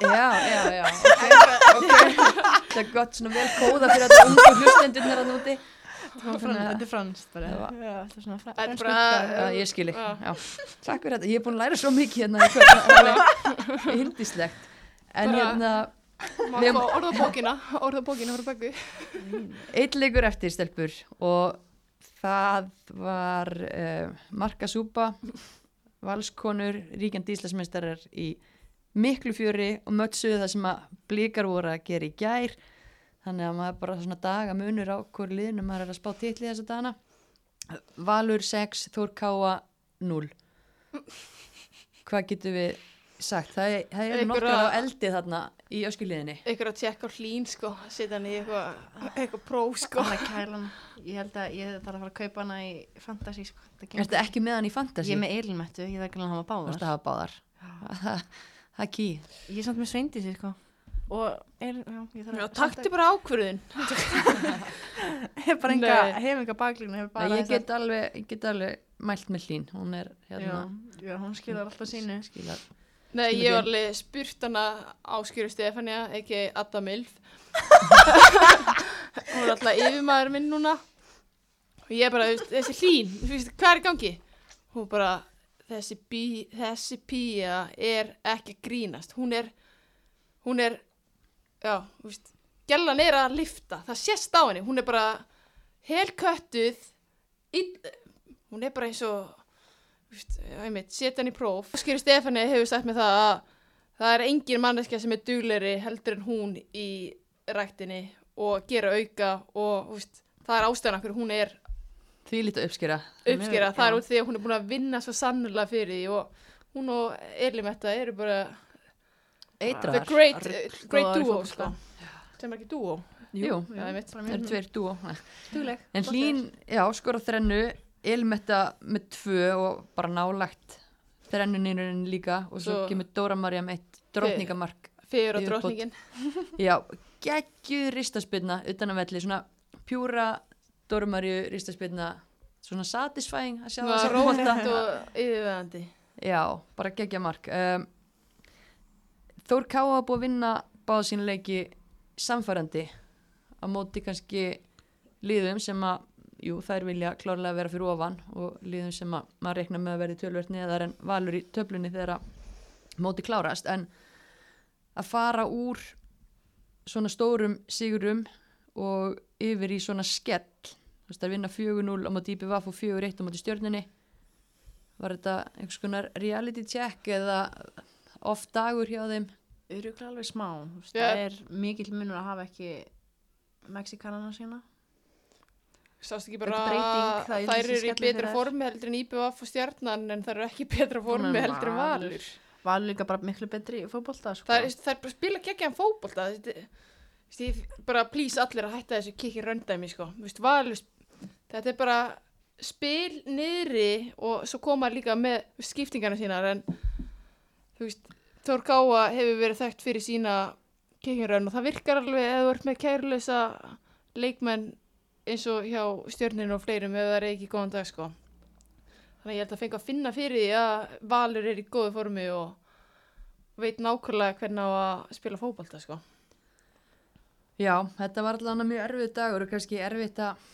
Já, já, já, ok, ok. Það er gott svona vel kóða fyrir þetta ungu hlustendurnar að núti. Þetta er franskt bara. Það þetta er er bara- ég skil ekki, Já. Takk fyrir þetta, ég er búin að læra svo mikið hérna það er alveg hindislegt. En hérna, orðabókina, orðabókina böggu. eitt leikur eftir stelpur og það var uh, Marka Súpa, valskonur, ríkjandi íslasmeistarar í miklu fjöri og mötsuðu það sem að blíkar voru að gera í gær. Þannig að maður bara svona daga munur á hverju liðinu maður er að spá titli þessa dagana. Valur 6, Þór Káa 0. Hvað getum við sagt? Það, er- það eru nokkar á eldi þarna í öskuliðinni. Ykkur að tjekka hlín, sko, setja hann í eitthvað, eitthvað próf, sko. Hann að kæla hann. Ég held að ég þarf að fara að kaupa hana í fantasy, sko. Gengur. Ertu ekki með hann í fantasy? Ég er með eilinmettu, ég þarf ekki að hafa Þú ert báðar. að hafa báðar. Það er ký. Ég er samt með sveindísi, sko. Og er, já, ég þarf Já, taktu bara ákvörðun. Hef bara enga, hef enga baklínu, hef bara Ég get alveg, ég get alveg mælt með hlín. Hún er hérna. Já, já, hún skilar alltaf sínu. Skilar. Nei, ég var alveg spurt hana Áskjöru Stefania, ekki Adda Milf. hún er alltaf yfirmaður minn núna. Og ég bara, þessi hlín, hvað er í gangi? Hún bara, þessi, bí, þessi pía er ekki grínast. Hún er, hún er, já, þú veist, gellan er að lifta. Það sést á henni. Hún er bara helköttuð, ill, hún er bara eins og setja hann í próf Skýri Stefani hefur sagt mér það að það er engin manneskja sem er dugleri heldur en hún í ræktinni og gera auka og úst, það er ástæðan okkur hún er Því lítið uppskýra. uppskera, Já. það er út því að hún er búin að vinna svo sannlega fyrir því og hún og Elimetta eru bara the Eitrar. great, Rugl- great í duo sko. sem er ekki duo Jú, já, ég veit. bara það eru tveir dúo. Dugleg. En hlín, já, skora þrennu, Elmetta með tvö og bara nálagt þrennuninu líka og svo Svo- kemur Dóra Marja með eitt drottningamark. fyrir og Yfirbót. drottningin Já, geggjuð ristaspilna utan að velli, svona pjúra Dóra Marju ristaspilna, svona satisfying að sjá það sem rótt og yfirveðandi Já, bara geggja mark. Um, Þór Ká hafa búið að vinna báða sína leiki samfærandi á móti kannski liðum sem að, jú, þær vilja klárlega vera fyrir ofan og liðum sem að maður reikna með að verði tölvört neðar en valur í töflunni þegar að móti klárast en að fara úr svona stórum sigurum og yfir í svona skell þú veist að vinna 4-0 á móti IPVF og 4-1 á móti stjörnunni var þetta einhvers konar reality check eða off dagur hjá þeim Öruglega alveg smá. þú veist, Já. Það er mikill munur að hafa ekki Mexikanana sína. Sást ekki bara að þær eru í betra þær. formi heldur en IBF og stjarnan en þær eru ekki í betra formi heldur en Valur. valur. Líka bara miklu betri í fótbolta, sko. Það er bara spila geggjaðan ég bara please allir að hætta þessu kikki röndæmi sko. Þú veist, valur, þetta er bara spil niðri og svo koma líka með skiptingarna sínar en þú veist, Þór Gáa hefur verið þekkt fyrir sína kikkinrönn og það virkar alveg eða þú ert með kærleisa leikmenn eins og hjá stjörninu og fleirum ef það er ekki góðan dag sko. Þannig ég held að fengi að finna fyrir því að Valur er í góðu formi og veit nákvæmlega hvernig á að spila fótbolta sko. Já, þetta var allavega mjög erfið dagur og kannski erfitt að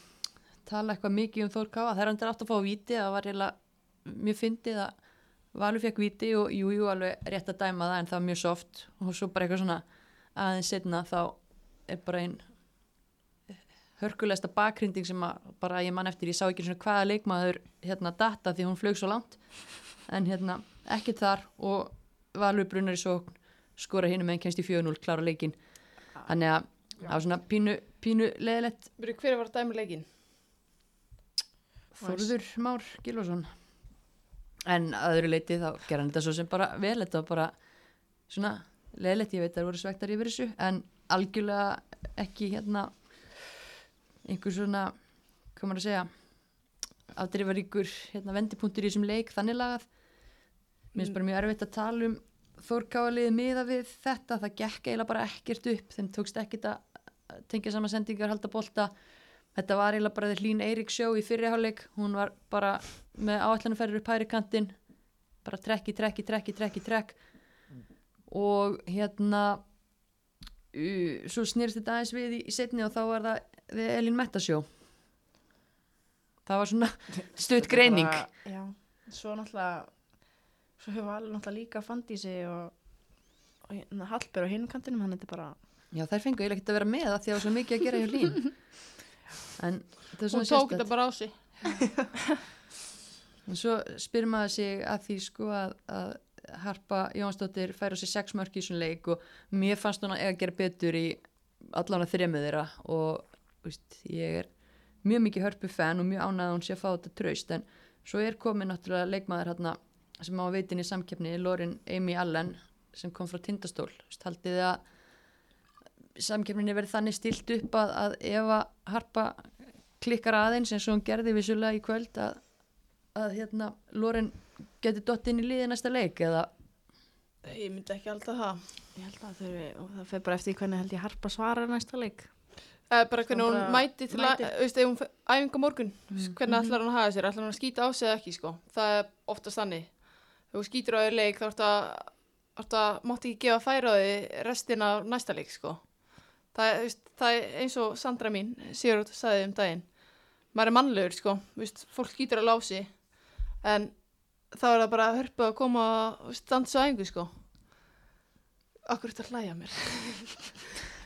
tala eitthvað mikið um Þór Káa. Það er andur átt að fá víti, það var eiginlega mjög fyndið að Valur fekk víti og jú, jú, alveg rétt að dæma það en það var mjög soft og svo bara eitthvað svona aðeins setna þá er bara einn hörkulegsta bakhrinding sem að bara ég man eftir, ég sá ekki svona hvaða leikmaður hérna data því hún flög svo langt. En hérna ekkert þar og Valur brunnar í svo skora hinum en kemst í 4-0 klára leikin þannig að það var svona pínu, pínu leðilegt hver var dæma leikin? Þorður Már Gilvason en að öðru leiti þá gerði hann þetta svo sem bara vel þetta var bara svona leðilegt, ég veit að það voru svektar yfir þessu en algjörlega ekki hérna einhver svona hvað maður að segja afdrifaríkur hérna, vendipunktur í þessum leik þannig lagað. Mér finnst bara mjög erfitt að tala um Þórkáaliði miða við þetta. Það gekk eiginlega bara ekkert upp. Þeim tókst ekkert að tengja saman sendingar halda bolta. Þetta var eiginlega bara hlín Eirík sjó í fyrriháleik hún var bara með áallanferður upp hæri kantinn. Bara trekki, trekki, trekki, trekki, trekk og hérna uh, svo snýrst þetta aðeins við í, í setni og þá var það við Elin Mettasjó það var svona stutt greining. Bara, já, svo náttúrulega svo hefur alveg náttúrulega líka Fandísi og, og hérna Hallber á hinn kantinum, hann þetta bara já þær fengu eiginlega ekki að vera með það því að það var svo mikið að gera hjá Lín en þetta er Hún svona tók þetta sérstætt bara á sig. en svo spyr maður sig að því sko að, að Harpa Jónsdóttir fær á sig sex mörk í svona leik og mér fannst hún að eiga að gera betur í allan að þremmu þeirra og veist, ég er mjög mikið hörpu fan og mjög ánægð að hún sé að fá þetta traust en svo er komin náttúrulega leikmaður hérna sem á að veitin í samkeppni Lorin Amy Allen sem kom frá Tindastól. Haldið að samkeppninni verið þannig stilt upp að, að ef að Harpa klikkar aðeins eins og hún gerði vissulega í kvöld að, að hérna Loren geti dott inn í liði næsta leik eða? Ég myndi ekki alltaf það. ég held að þau, og það fer bara eftir hvernig held ég Harpa svarar næsta leik bara hvernig hún mæti til að, hún æfinga morgun, mm. hvernig ætlar hún að hafa sér, ætlar hún að skýta á sig eða ekki, sko. Það er oftast þannig. Þegar þú skýtur á þér leik, þá ertu að, ertu að, mátti ekki gefa færa á því restina næsta leik, sko. Það, veist, það er eins og Sandra mín, Sigurður sagði um daginn. Maður er mannlegur, sko, veist, fólk skýtur á lási, en þá er það bara að hörpa að koma og stansa á æfingu, sko. Akkur er þetta hlæja mér.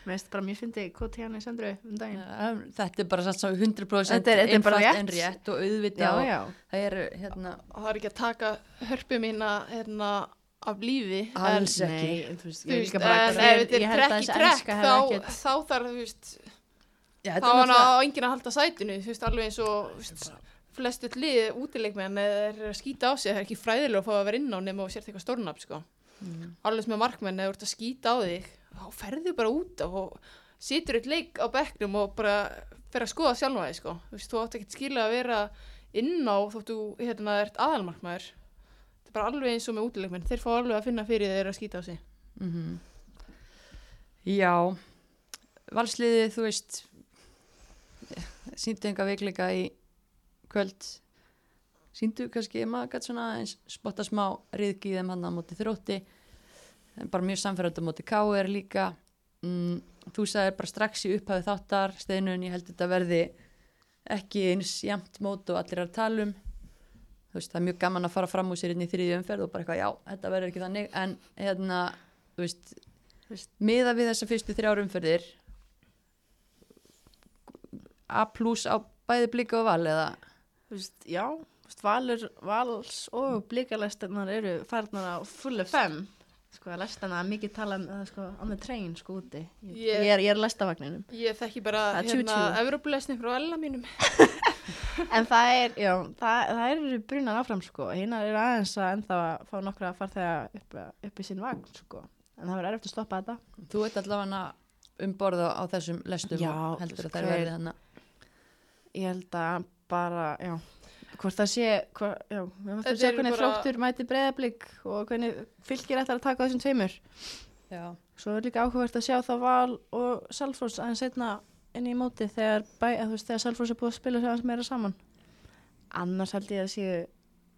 mér finnst bara mjög fyndi hvað í sendru um daginn um, þetta er bara satt svo 100% Þetta er- þetta er bara einfalt rétt. en rétt og auðvita já, og já, það eru hérna og það er ekki að taka hörpu mína hérna, af lífi Alls en, ekki. Nei, þú veist, þú er veist, en ef þetta er trekk í trekk þá, ekkert- þá þarf þú veist, Já, þá þetta er náttúrulega- á enginn að halda sætinu þú veist, alveg eins og þú veist, flestu lið útileikmenn er að skýta á sig það er ekki fræðilega að fá að vera inn á nema og sért eitthvað stórnafn sko. Mm. alveg sem með markmenn eða þú ert að skýta á þig þá ferðu bara út og situr eitt leik á bekknum og bara fer að skoða sjálfa þig sko. þú veist, þú átt ekki skilja að vera inn á þóttu hérna ert aðalmarkmaður. Þetta er bara alveg eins og með útileikmenn. Þeir fá alveg að finna fyrir þeir að skýta á sig. Mhm. Já, valsliðið, þú veist, síndu enga veikleika í kvöld, síndu kannski, maður gætt svona spotta smá þeim hann á móti þrótti, bara mjög samferðandi á móti K.R. líka, mm, þú sagðir bara strax í upphafið þáttar, steinun, ég held þetta verði ekki eins jamt mót og allir er að tala um, þú veist, það er mjög gaman að fara fram úr sér inn í þriðju umferð og bara eitthvað, já, þetta verður ekki þannig, en hérna, þú veist, miða við þessa fyrstu þrjár umferðir A plus á bæði blika og val eða? Þú veist, já, þú veist, valur, vals og blíkalestarnar eru farnar á fullu fem sko, lestarna er mikið tala um það sko, on the train, sko, úti. Ég, Ég- ég er, er lestavagninum Ég þekki bara Það er hérna tjú-tjú. Evropulesni frá Ella mínum. en það er, já, það, það eru brunar áfram, sko, hinnar eru aðeins að ennþá að fá nokkra farþega upp, upp í sinn vagn, sko. En það verður erfitt að stoppa þetta. Þú ert allavega um borða á þessum lestum Já, heldur að þær hver- verði þannig ég held að bara, já hvort það sé, hva, já, við mátum Þetta að sjá eru hvernig bara- þróttur mæti breyðablík og hvernig fylgir ætlar að taka þessum tveimur Já, Svo er líka áhugavert að sjá það val og Salfors aðeins setna inn í móti þegar, þegar Salfors er búið að spila sig aðeins meira saman. Annars held ég að séu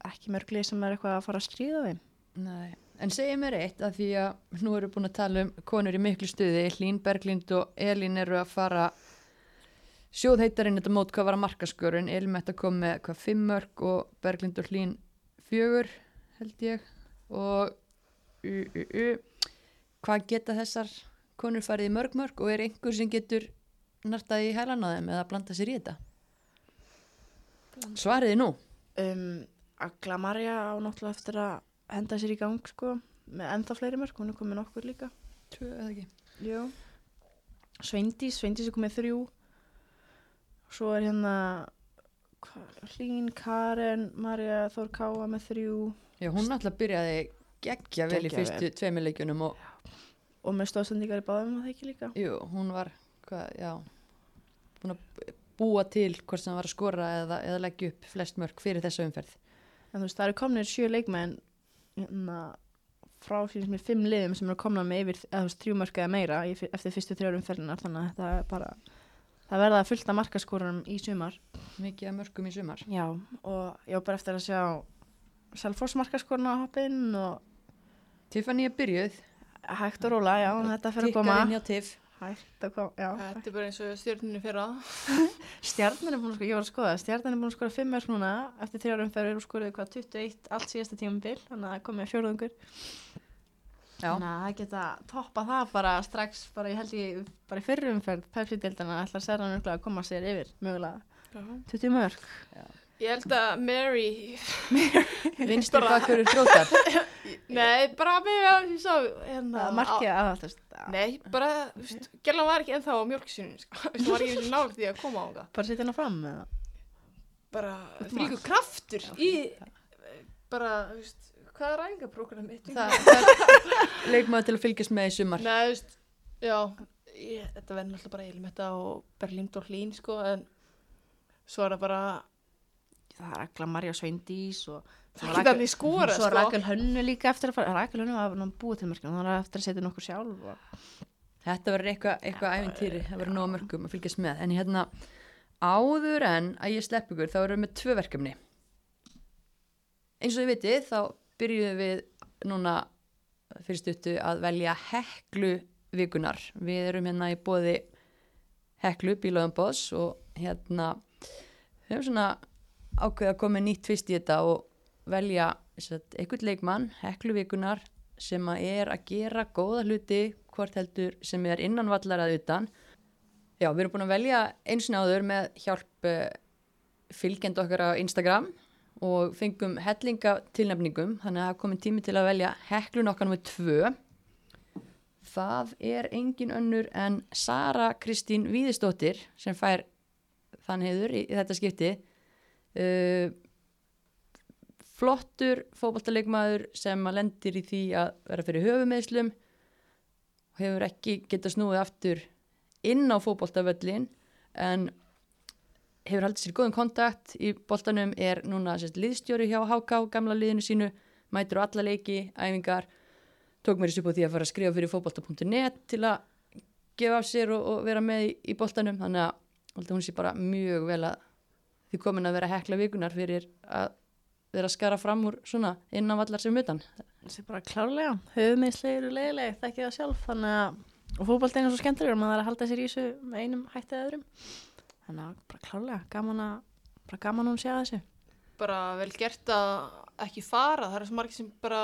ekki mörg lið sem er eitthvað að fara að stríða þeim. nei En segja mér eitt að því að nú við búin að tala um konur í miklu stuði, Hlín Berglind og Elín eru að fara sjóðheitarinn þetta mót hvað var að mætti að koma með hvað fimm mörg og Berglind og Hlín fjögur held ég og u, u, u, hvað geta þessar konur farið í mörg mörg og er einhver sem getur nartað í hælan á þeim eða blanda sér í þetta? Svariði nú. Um, Agla Marja á náttúrulega eftir að henda sér í gang sko, með ennþá fleiri mörg, hún er komið nokkur líka. Tvö eða ekki. Jú. Sveindís, Sveindís er komið þrjú. Svo er hérna Hlín, Karen, Marja, Þór Káa með þrjú. Já, hún náttúrulega byrjaði geggja vel í fyrstu tveimur leikjunum og Og með stóðsendingar í báðum að það ekki líka. jú, hún var, hvað, já, búin að búa til hvort sem var að skora eða, eða leggja upp flest mörg fyrir þessa umferð. En þú veist, það eru komnir sjö leikmenn hérna, frá fyrir mér fimm liðum sem eru komna með yfir eða, þú veist, þrjú mörg eða meira eftir fyrstu þrjórum ferðinar þannig að þetta er bara það verða fullt af markaskóranum í sumar Mikið að mörgum í sumar. Já, og ég var bara eftir að sjá Selfoss markaskórna að hoppa inn og Tiffany er byrjuð, hægt og róla, já, þetta fyrir að koma. Tikkar inn hjá TIF. Hægt að koma, já. Þetta er bara eins og stjórninu fyrir að. Stjarnan er búin að sko, ég var að skoða, Stjarnan er búin að skora 5 mörg núna eftir þrjára umferðir og skoraði hvað 21 allt síðasta tímabil, þannig að það komið fjórðungur. Já. Þannig að það geta toppa það bara strax, bara ég held ég, bara í fyrri umferð, Pepsi-dildana ætlar Stjarnan örugglega að koma sér yfir, mögulega 20 mörg. Ég held að Mary, Vinstri Bara- bakkur þróttar. nei, bara með að ég sá hérna. Það að það, veist, á- Nei, bara, Gjallan var ekki ennþá á mjölksinni, sko. Hún var ekki nálega því að koma á hana. bara setja hana fram með það. Bara, allt. kraftur í, bara, þú veist, hvað er æfingaprogram mitt? Það, það er leikmaður til að fylgjast með í sumar. Nei, þú veist, já, ég, þetta verður náttúrulega bara Eilmetta og Berlind og Hlín, sko, en svo er það bara, Það er Agla Marja Sveindís og svo ekki þannig skora, Svo sko. Rakel Hönnu líka eftir að fara, Rakel Hönnu var búið til mörgum, þannig að eftir að setja nokkur sjálf og Þetta verður eitthvað eitthva æfintýri, það verður nóg mörgum að fylgjast með. En hérna, áður en að ég slepp ykkur, þá erum við með tvö verkefni. Eins og þið vitið, þá byrjuðum við núna fyrir stuttu að velja heklu vikunar. Við erum hérna í bóði heklu, bílöðumbós og hérna, við höfum svona ákveð að koma nýtt tvist í þetta og velja sagt, einhvern leikmann, heklu vikunar, sem að er að gera góða hluti hvort heldur sem er innan vallar að utan. Já, við erum búin að velja eins og áður með hjálp uh, fylgjend okkar á Instagram og fengum hellinga tilnefningum, þannig að það komin tími til að velja heklun okkar nummið tvö. Það er engin önnur en Sara Kristín Víðistóttir sem fær þann heiður í, í þetta skipti. Uh, flottur fótballtaleikmaður sem að lendir í því að vera fyrir höfumeðslum og hefur ekki getað snúið aftur inn á fótballtavöllin en hefur haldið sér góðum kontakt í boltanum er núna sérst, liðstjóri hjá HK gamla liðinu sínu, mætir á alla leiki æfingar, tók mér þessu upp á því að fara að skrifa fyrir fótballta.net til að gefa af sér og, og vera með í, í boltanum, þannig að hún sé bara mjög vel að því komin að vera hekla vikunar fyrir að vera að skara fram úr svona innan vallar sem utan. það er bara klárlega, höfumiðsli eru leiðileg, það ekki það sjálf, þannig að og fótbolti er svo skemmtilegur, maður er að halda sér í þessu einum hættið öðrum þannig að bara klárlega, gaman að bara gaman að hún að þessu bara vel gert að ekki fara það er svo margir sem bara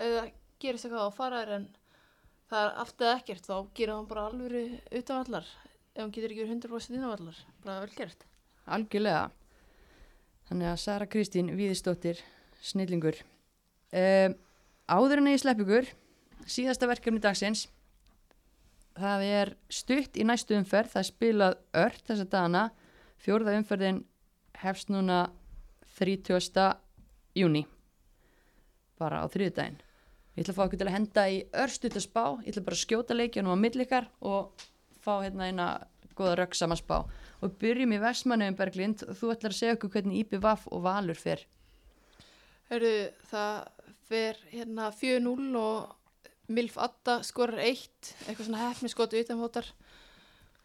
eða gerist eitthvað á fara þér en það er allt eða ekkert þá gerir hann bara alvöru utanvallar ef hann getur ekki verið 100% innanvallar bara vel gert Algjörlega. Þannig að Sara Kristín Víðistóttir, snillingur. Um, áður en ég slepp ykkur, síðasta verkefni dagsins, það er stutt í næstu umferð, það er spilað ört þessa dagana, fjórða umferðin hefst núna 30. júni, bara á þriðudaginn. Ég ætla að fá okkur til að henda í örstuta spá, ég ætla bara að skjóta leikjanum á millikar og fá hérna eina góða rögg saman spá. Og byrjum í Vestmanniðum Berglind, þú ætlar að segja okkur hvernig IPVAF og Valur fer. Heru, það fer hérna 4-0 og Milf Adda skorar 1 eitthvað svona hefni skoti utanfótar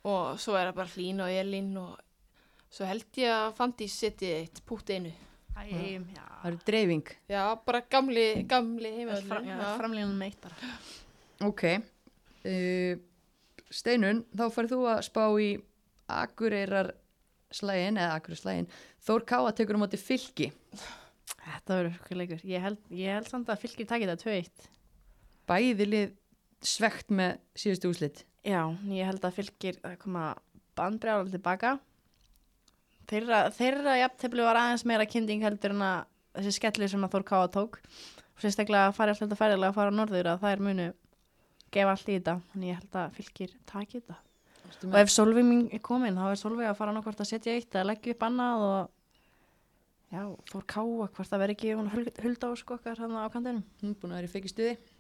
og svo er það bara Hlín og Elín og svo held ég að Fandís seti eitt pútt einu Æm, já, Það eru dreifing. já, bara gamli, gamli heimavöllur fram, já, framlínum meitt bara Ok. Uh, Steinun, þá farið þú að spá í Akureyrar slægin, eða Akureyrar slægin. Þór Káa tekur um átti fylki. Þetta verður okkur leikur. Ég held, ég held samt að fylgir takið þetta 2-1. Bæði lið svegt með síðustu úslit. Já, ég held að fylgir að koma bandbrjálar tilbaka. Þeirra, þeirra jafntefli var aðeins meira kynding heldur en að þessi skellir sem að Þór Káa tók. Og sérstaklega að fara alltaf þetta færilega að fara á norður að þær munu gefa allt í þetta. Þannig ég held að fylgir takið þetta. Og ef Solveig mín er komin, þá er Solveig að fara hvort að setja eitt eða leggja upp annað og já, Þór Káa, hvort það verði ekki hún hulda á sko okkar hann á kantinum. Hún er búin að vera í feikistuði. Alltaf í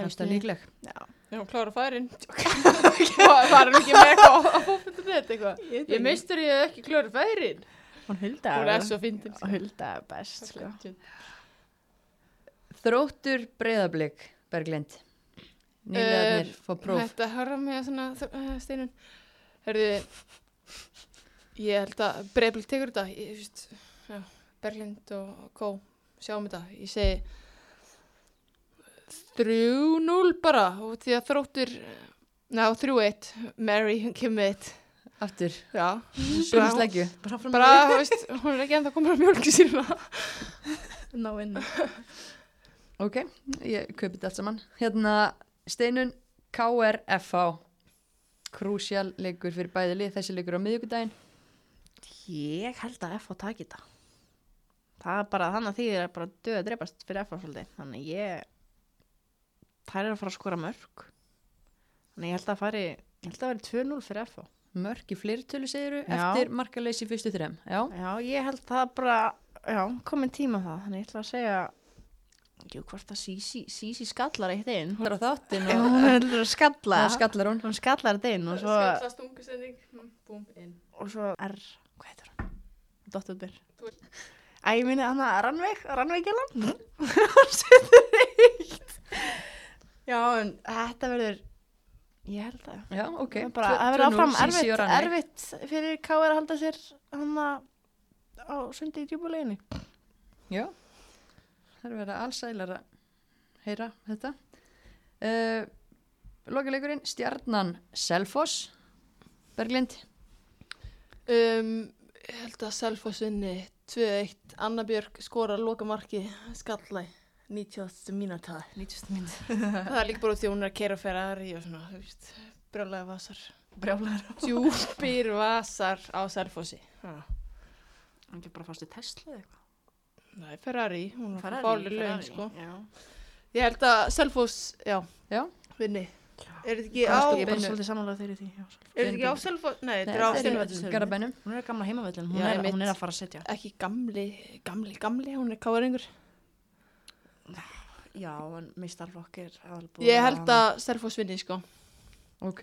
Alltaf líkleg. Já. Já, hún klára færin. Það er ekki með eitthvað á fókbundunet eitthvað. Ég, Ég mistur ég ekki klára færin. Hún hulda Hún er svo fyndin. og hulda er best sko. Þróttur breyðablик, Berglind. Nýlegaðnir fá próf. Þetta höra mig að svona uh, steinun. Herðu, ég held að Breiflik tekur þetta. Ég, just, já, Berglind og Kó, sjáum þetta. Ég segi 3-0 bara og því að þróttur ná 3-1, Mary kemur eitt Aftur, já. Bara frá bara, veist, hún er ekki ennþá komin á mjölki sína ná inn. Ok, ég kaupi þetta allt saman. Hérna, Steinun KRFH. Krúsjál leikur fyrir bæði lið, þessi leikur á miðjögudaginn. Ég held að F á taki þetta. Það er bara þannig að því er bara döð að drepast fyrir F á svolítið. Þannig ég, þær eru að fara að skora mörg. Þannig ég held að fari, ég held að veri 2-0 fyrir F á. Mörk í fleirtölu segiru Já. eftir markaleysi í fyrstu þrem. Já, Já, ég held það bara, já, komin tíma á það. Þannig ég ætla að segja, jú, hvort að Sísi, Sísi skallar eitt inn. það er á þáttinn Já, og hún heldur að skalla. það skallar hún. Hún skallar þetta inn og svo, skalla stungusending, búm, inn og svo R, hvað heitir hún? Dóttur byr. Þú ert- Æ, ég minni hana Rannveig, Rannveigjalan. Hún setur eitt. Já, en þetta verður, ég held að, Já, ok. það er bara, það verður 2-0 áfram erfitt, erfitt fyrir K.R. að halda sér hana á sundi í djúbuleginni. Já, það er verið allsælar að heyra þetta. Uh, Lokileikurinn, Stjarnan Selfoss, Berglind. um, ég held að Selfoss vinni 2-1, Anna Björk skora loka marki, skallæ 90. mínúta 90 minn. það er líka bara því að hún er að keira Ferrari og svona, þú veist, brjálega vasar Brjálæður. djúpir vasar á Ha. Hann ekki bara fást í Tesla eða eitthvað. Nei, Ferrari, hún er Ferrari, fáli laun Ferrari, sko. Já. ég held að Selfoss, já, Já. vinni er þetta ekki á er bara Beinu- svolítið samanlega þeirri því. Já, svolítið. er þetta ekki á Selfoss, nei, þetta er á Garabænum. hún er gamla heimavellin, hún, er, er að fara að setja. ekki gamli, gamli, gamli hún er káringur Já, en mistarflokk er aðalbúið. ég held að Selfoss vinni sko Ok,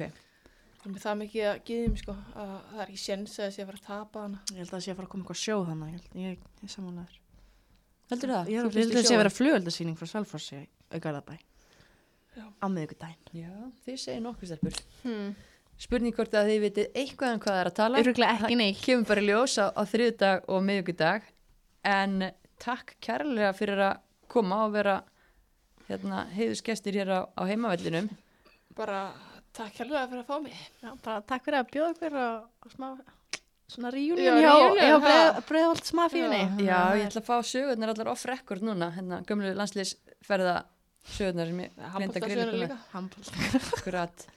Það er það mikið að geðum sko að það er ekki séns að þessi að fara að tapa hana. Ég held að það sé að fara að koma eitthvað sjóð þannig, ég, held- ég, ég er samanlegaður. heldur það? Ég held að það sé að vera flugöldasýning frá Svalfossi í Garðabæ. Já. Á miðvikudaginn. Já, þið segir nokkuð stelpur. Hmm. Spurning hvort að þið vitið eitthvað um hvað það er að tala. Öruglega ekki neitt. Kemur bara í ljós á, á þriðdag og miðvíkudag. En takk kærlega fyrir að koma og vera hérna, heiðusgestir hér á, á heimavellinum. Bara takk hérlega fyrir að fá mig. Já, bara takk fyrir að bjóða ykkur á, á smá, svona reunion Já, hjá ha? Breiðholt smafíunni. Já, ég ætla að fá sögurnar allar off record núna, hérna gömlu landsliðsferða sögurnar sem ég glinda líka. Handbólta. Akkurat.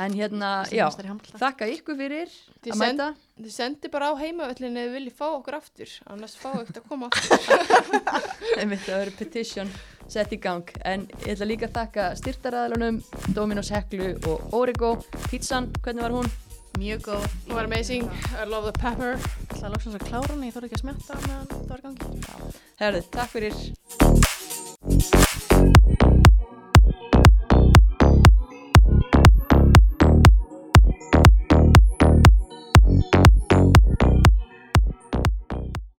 En hérna, já, þakka ykkur fyrir Þið að send- mæta. Þið sendi bara á heimavellinu ef þið viljið fá okkur aftur. Annars fá ekkert að koma aftur. Einmitt, það verður petition sett í gang. En ég ætla líka að þakka styrtaræðalunum, Dominos Heklu og Origo. Pizzan, hvernig var hún? Mjög góð. Hún var amazing. I love the pepper. Það er loksins að klára hana, ég þorði ekki að smetta meðan það var í gangi. Herðu, takk fyrir.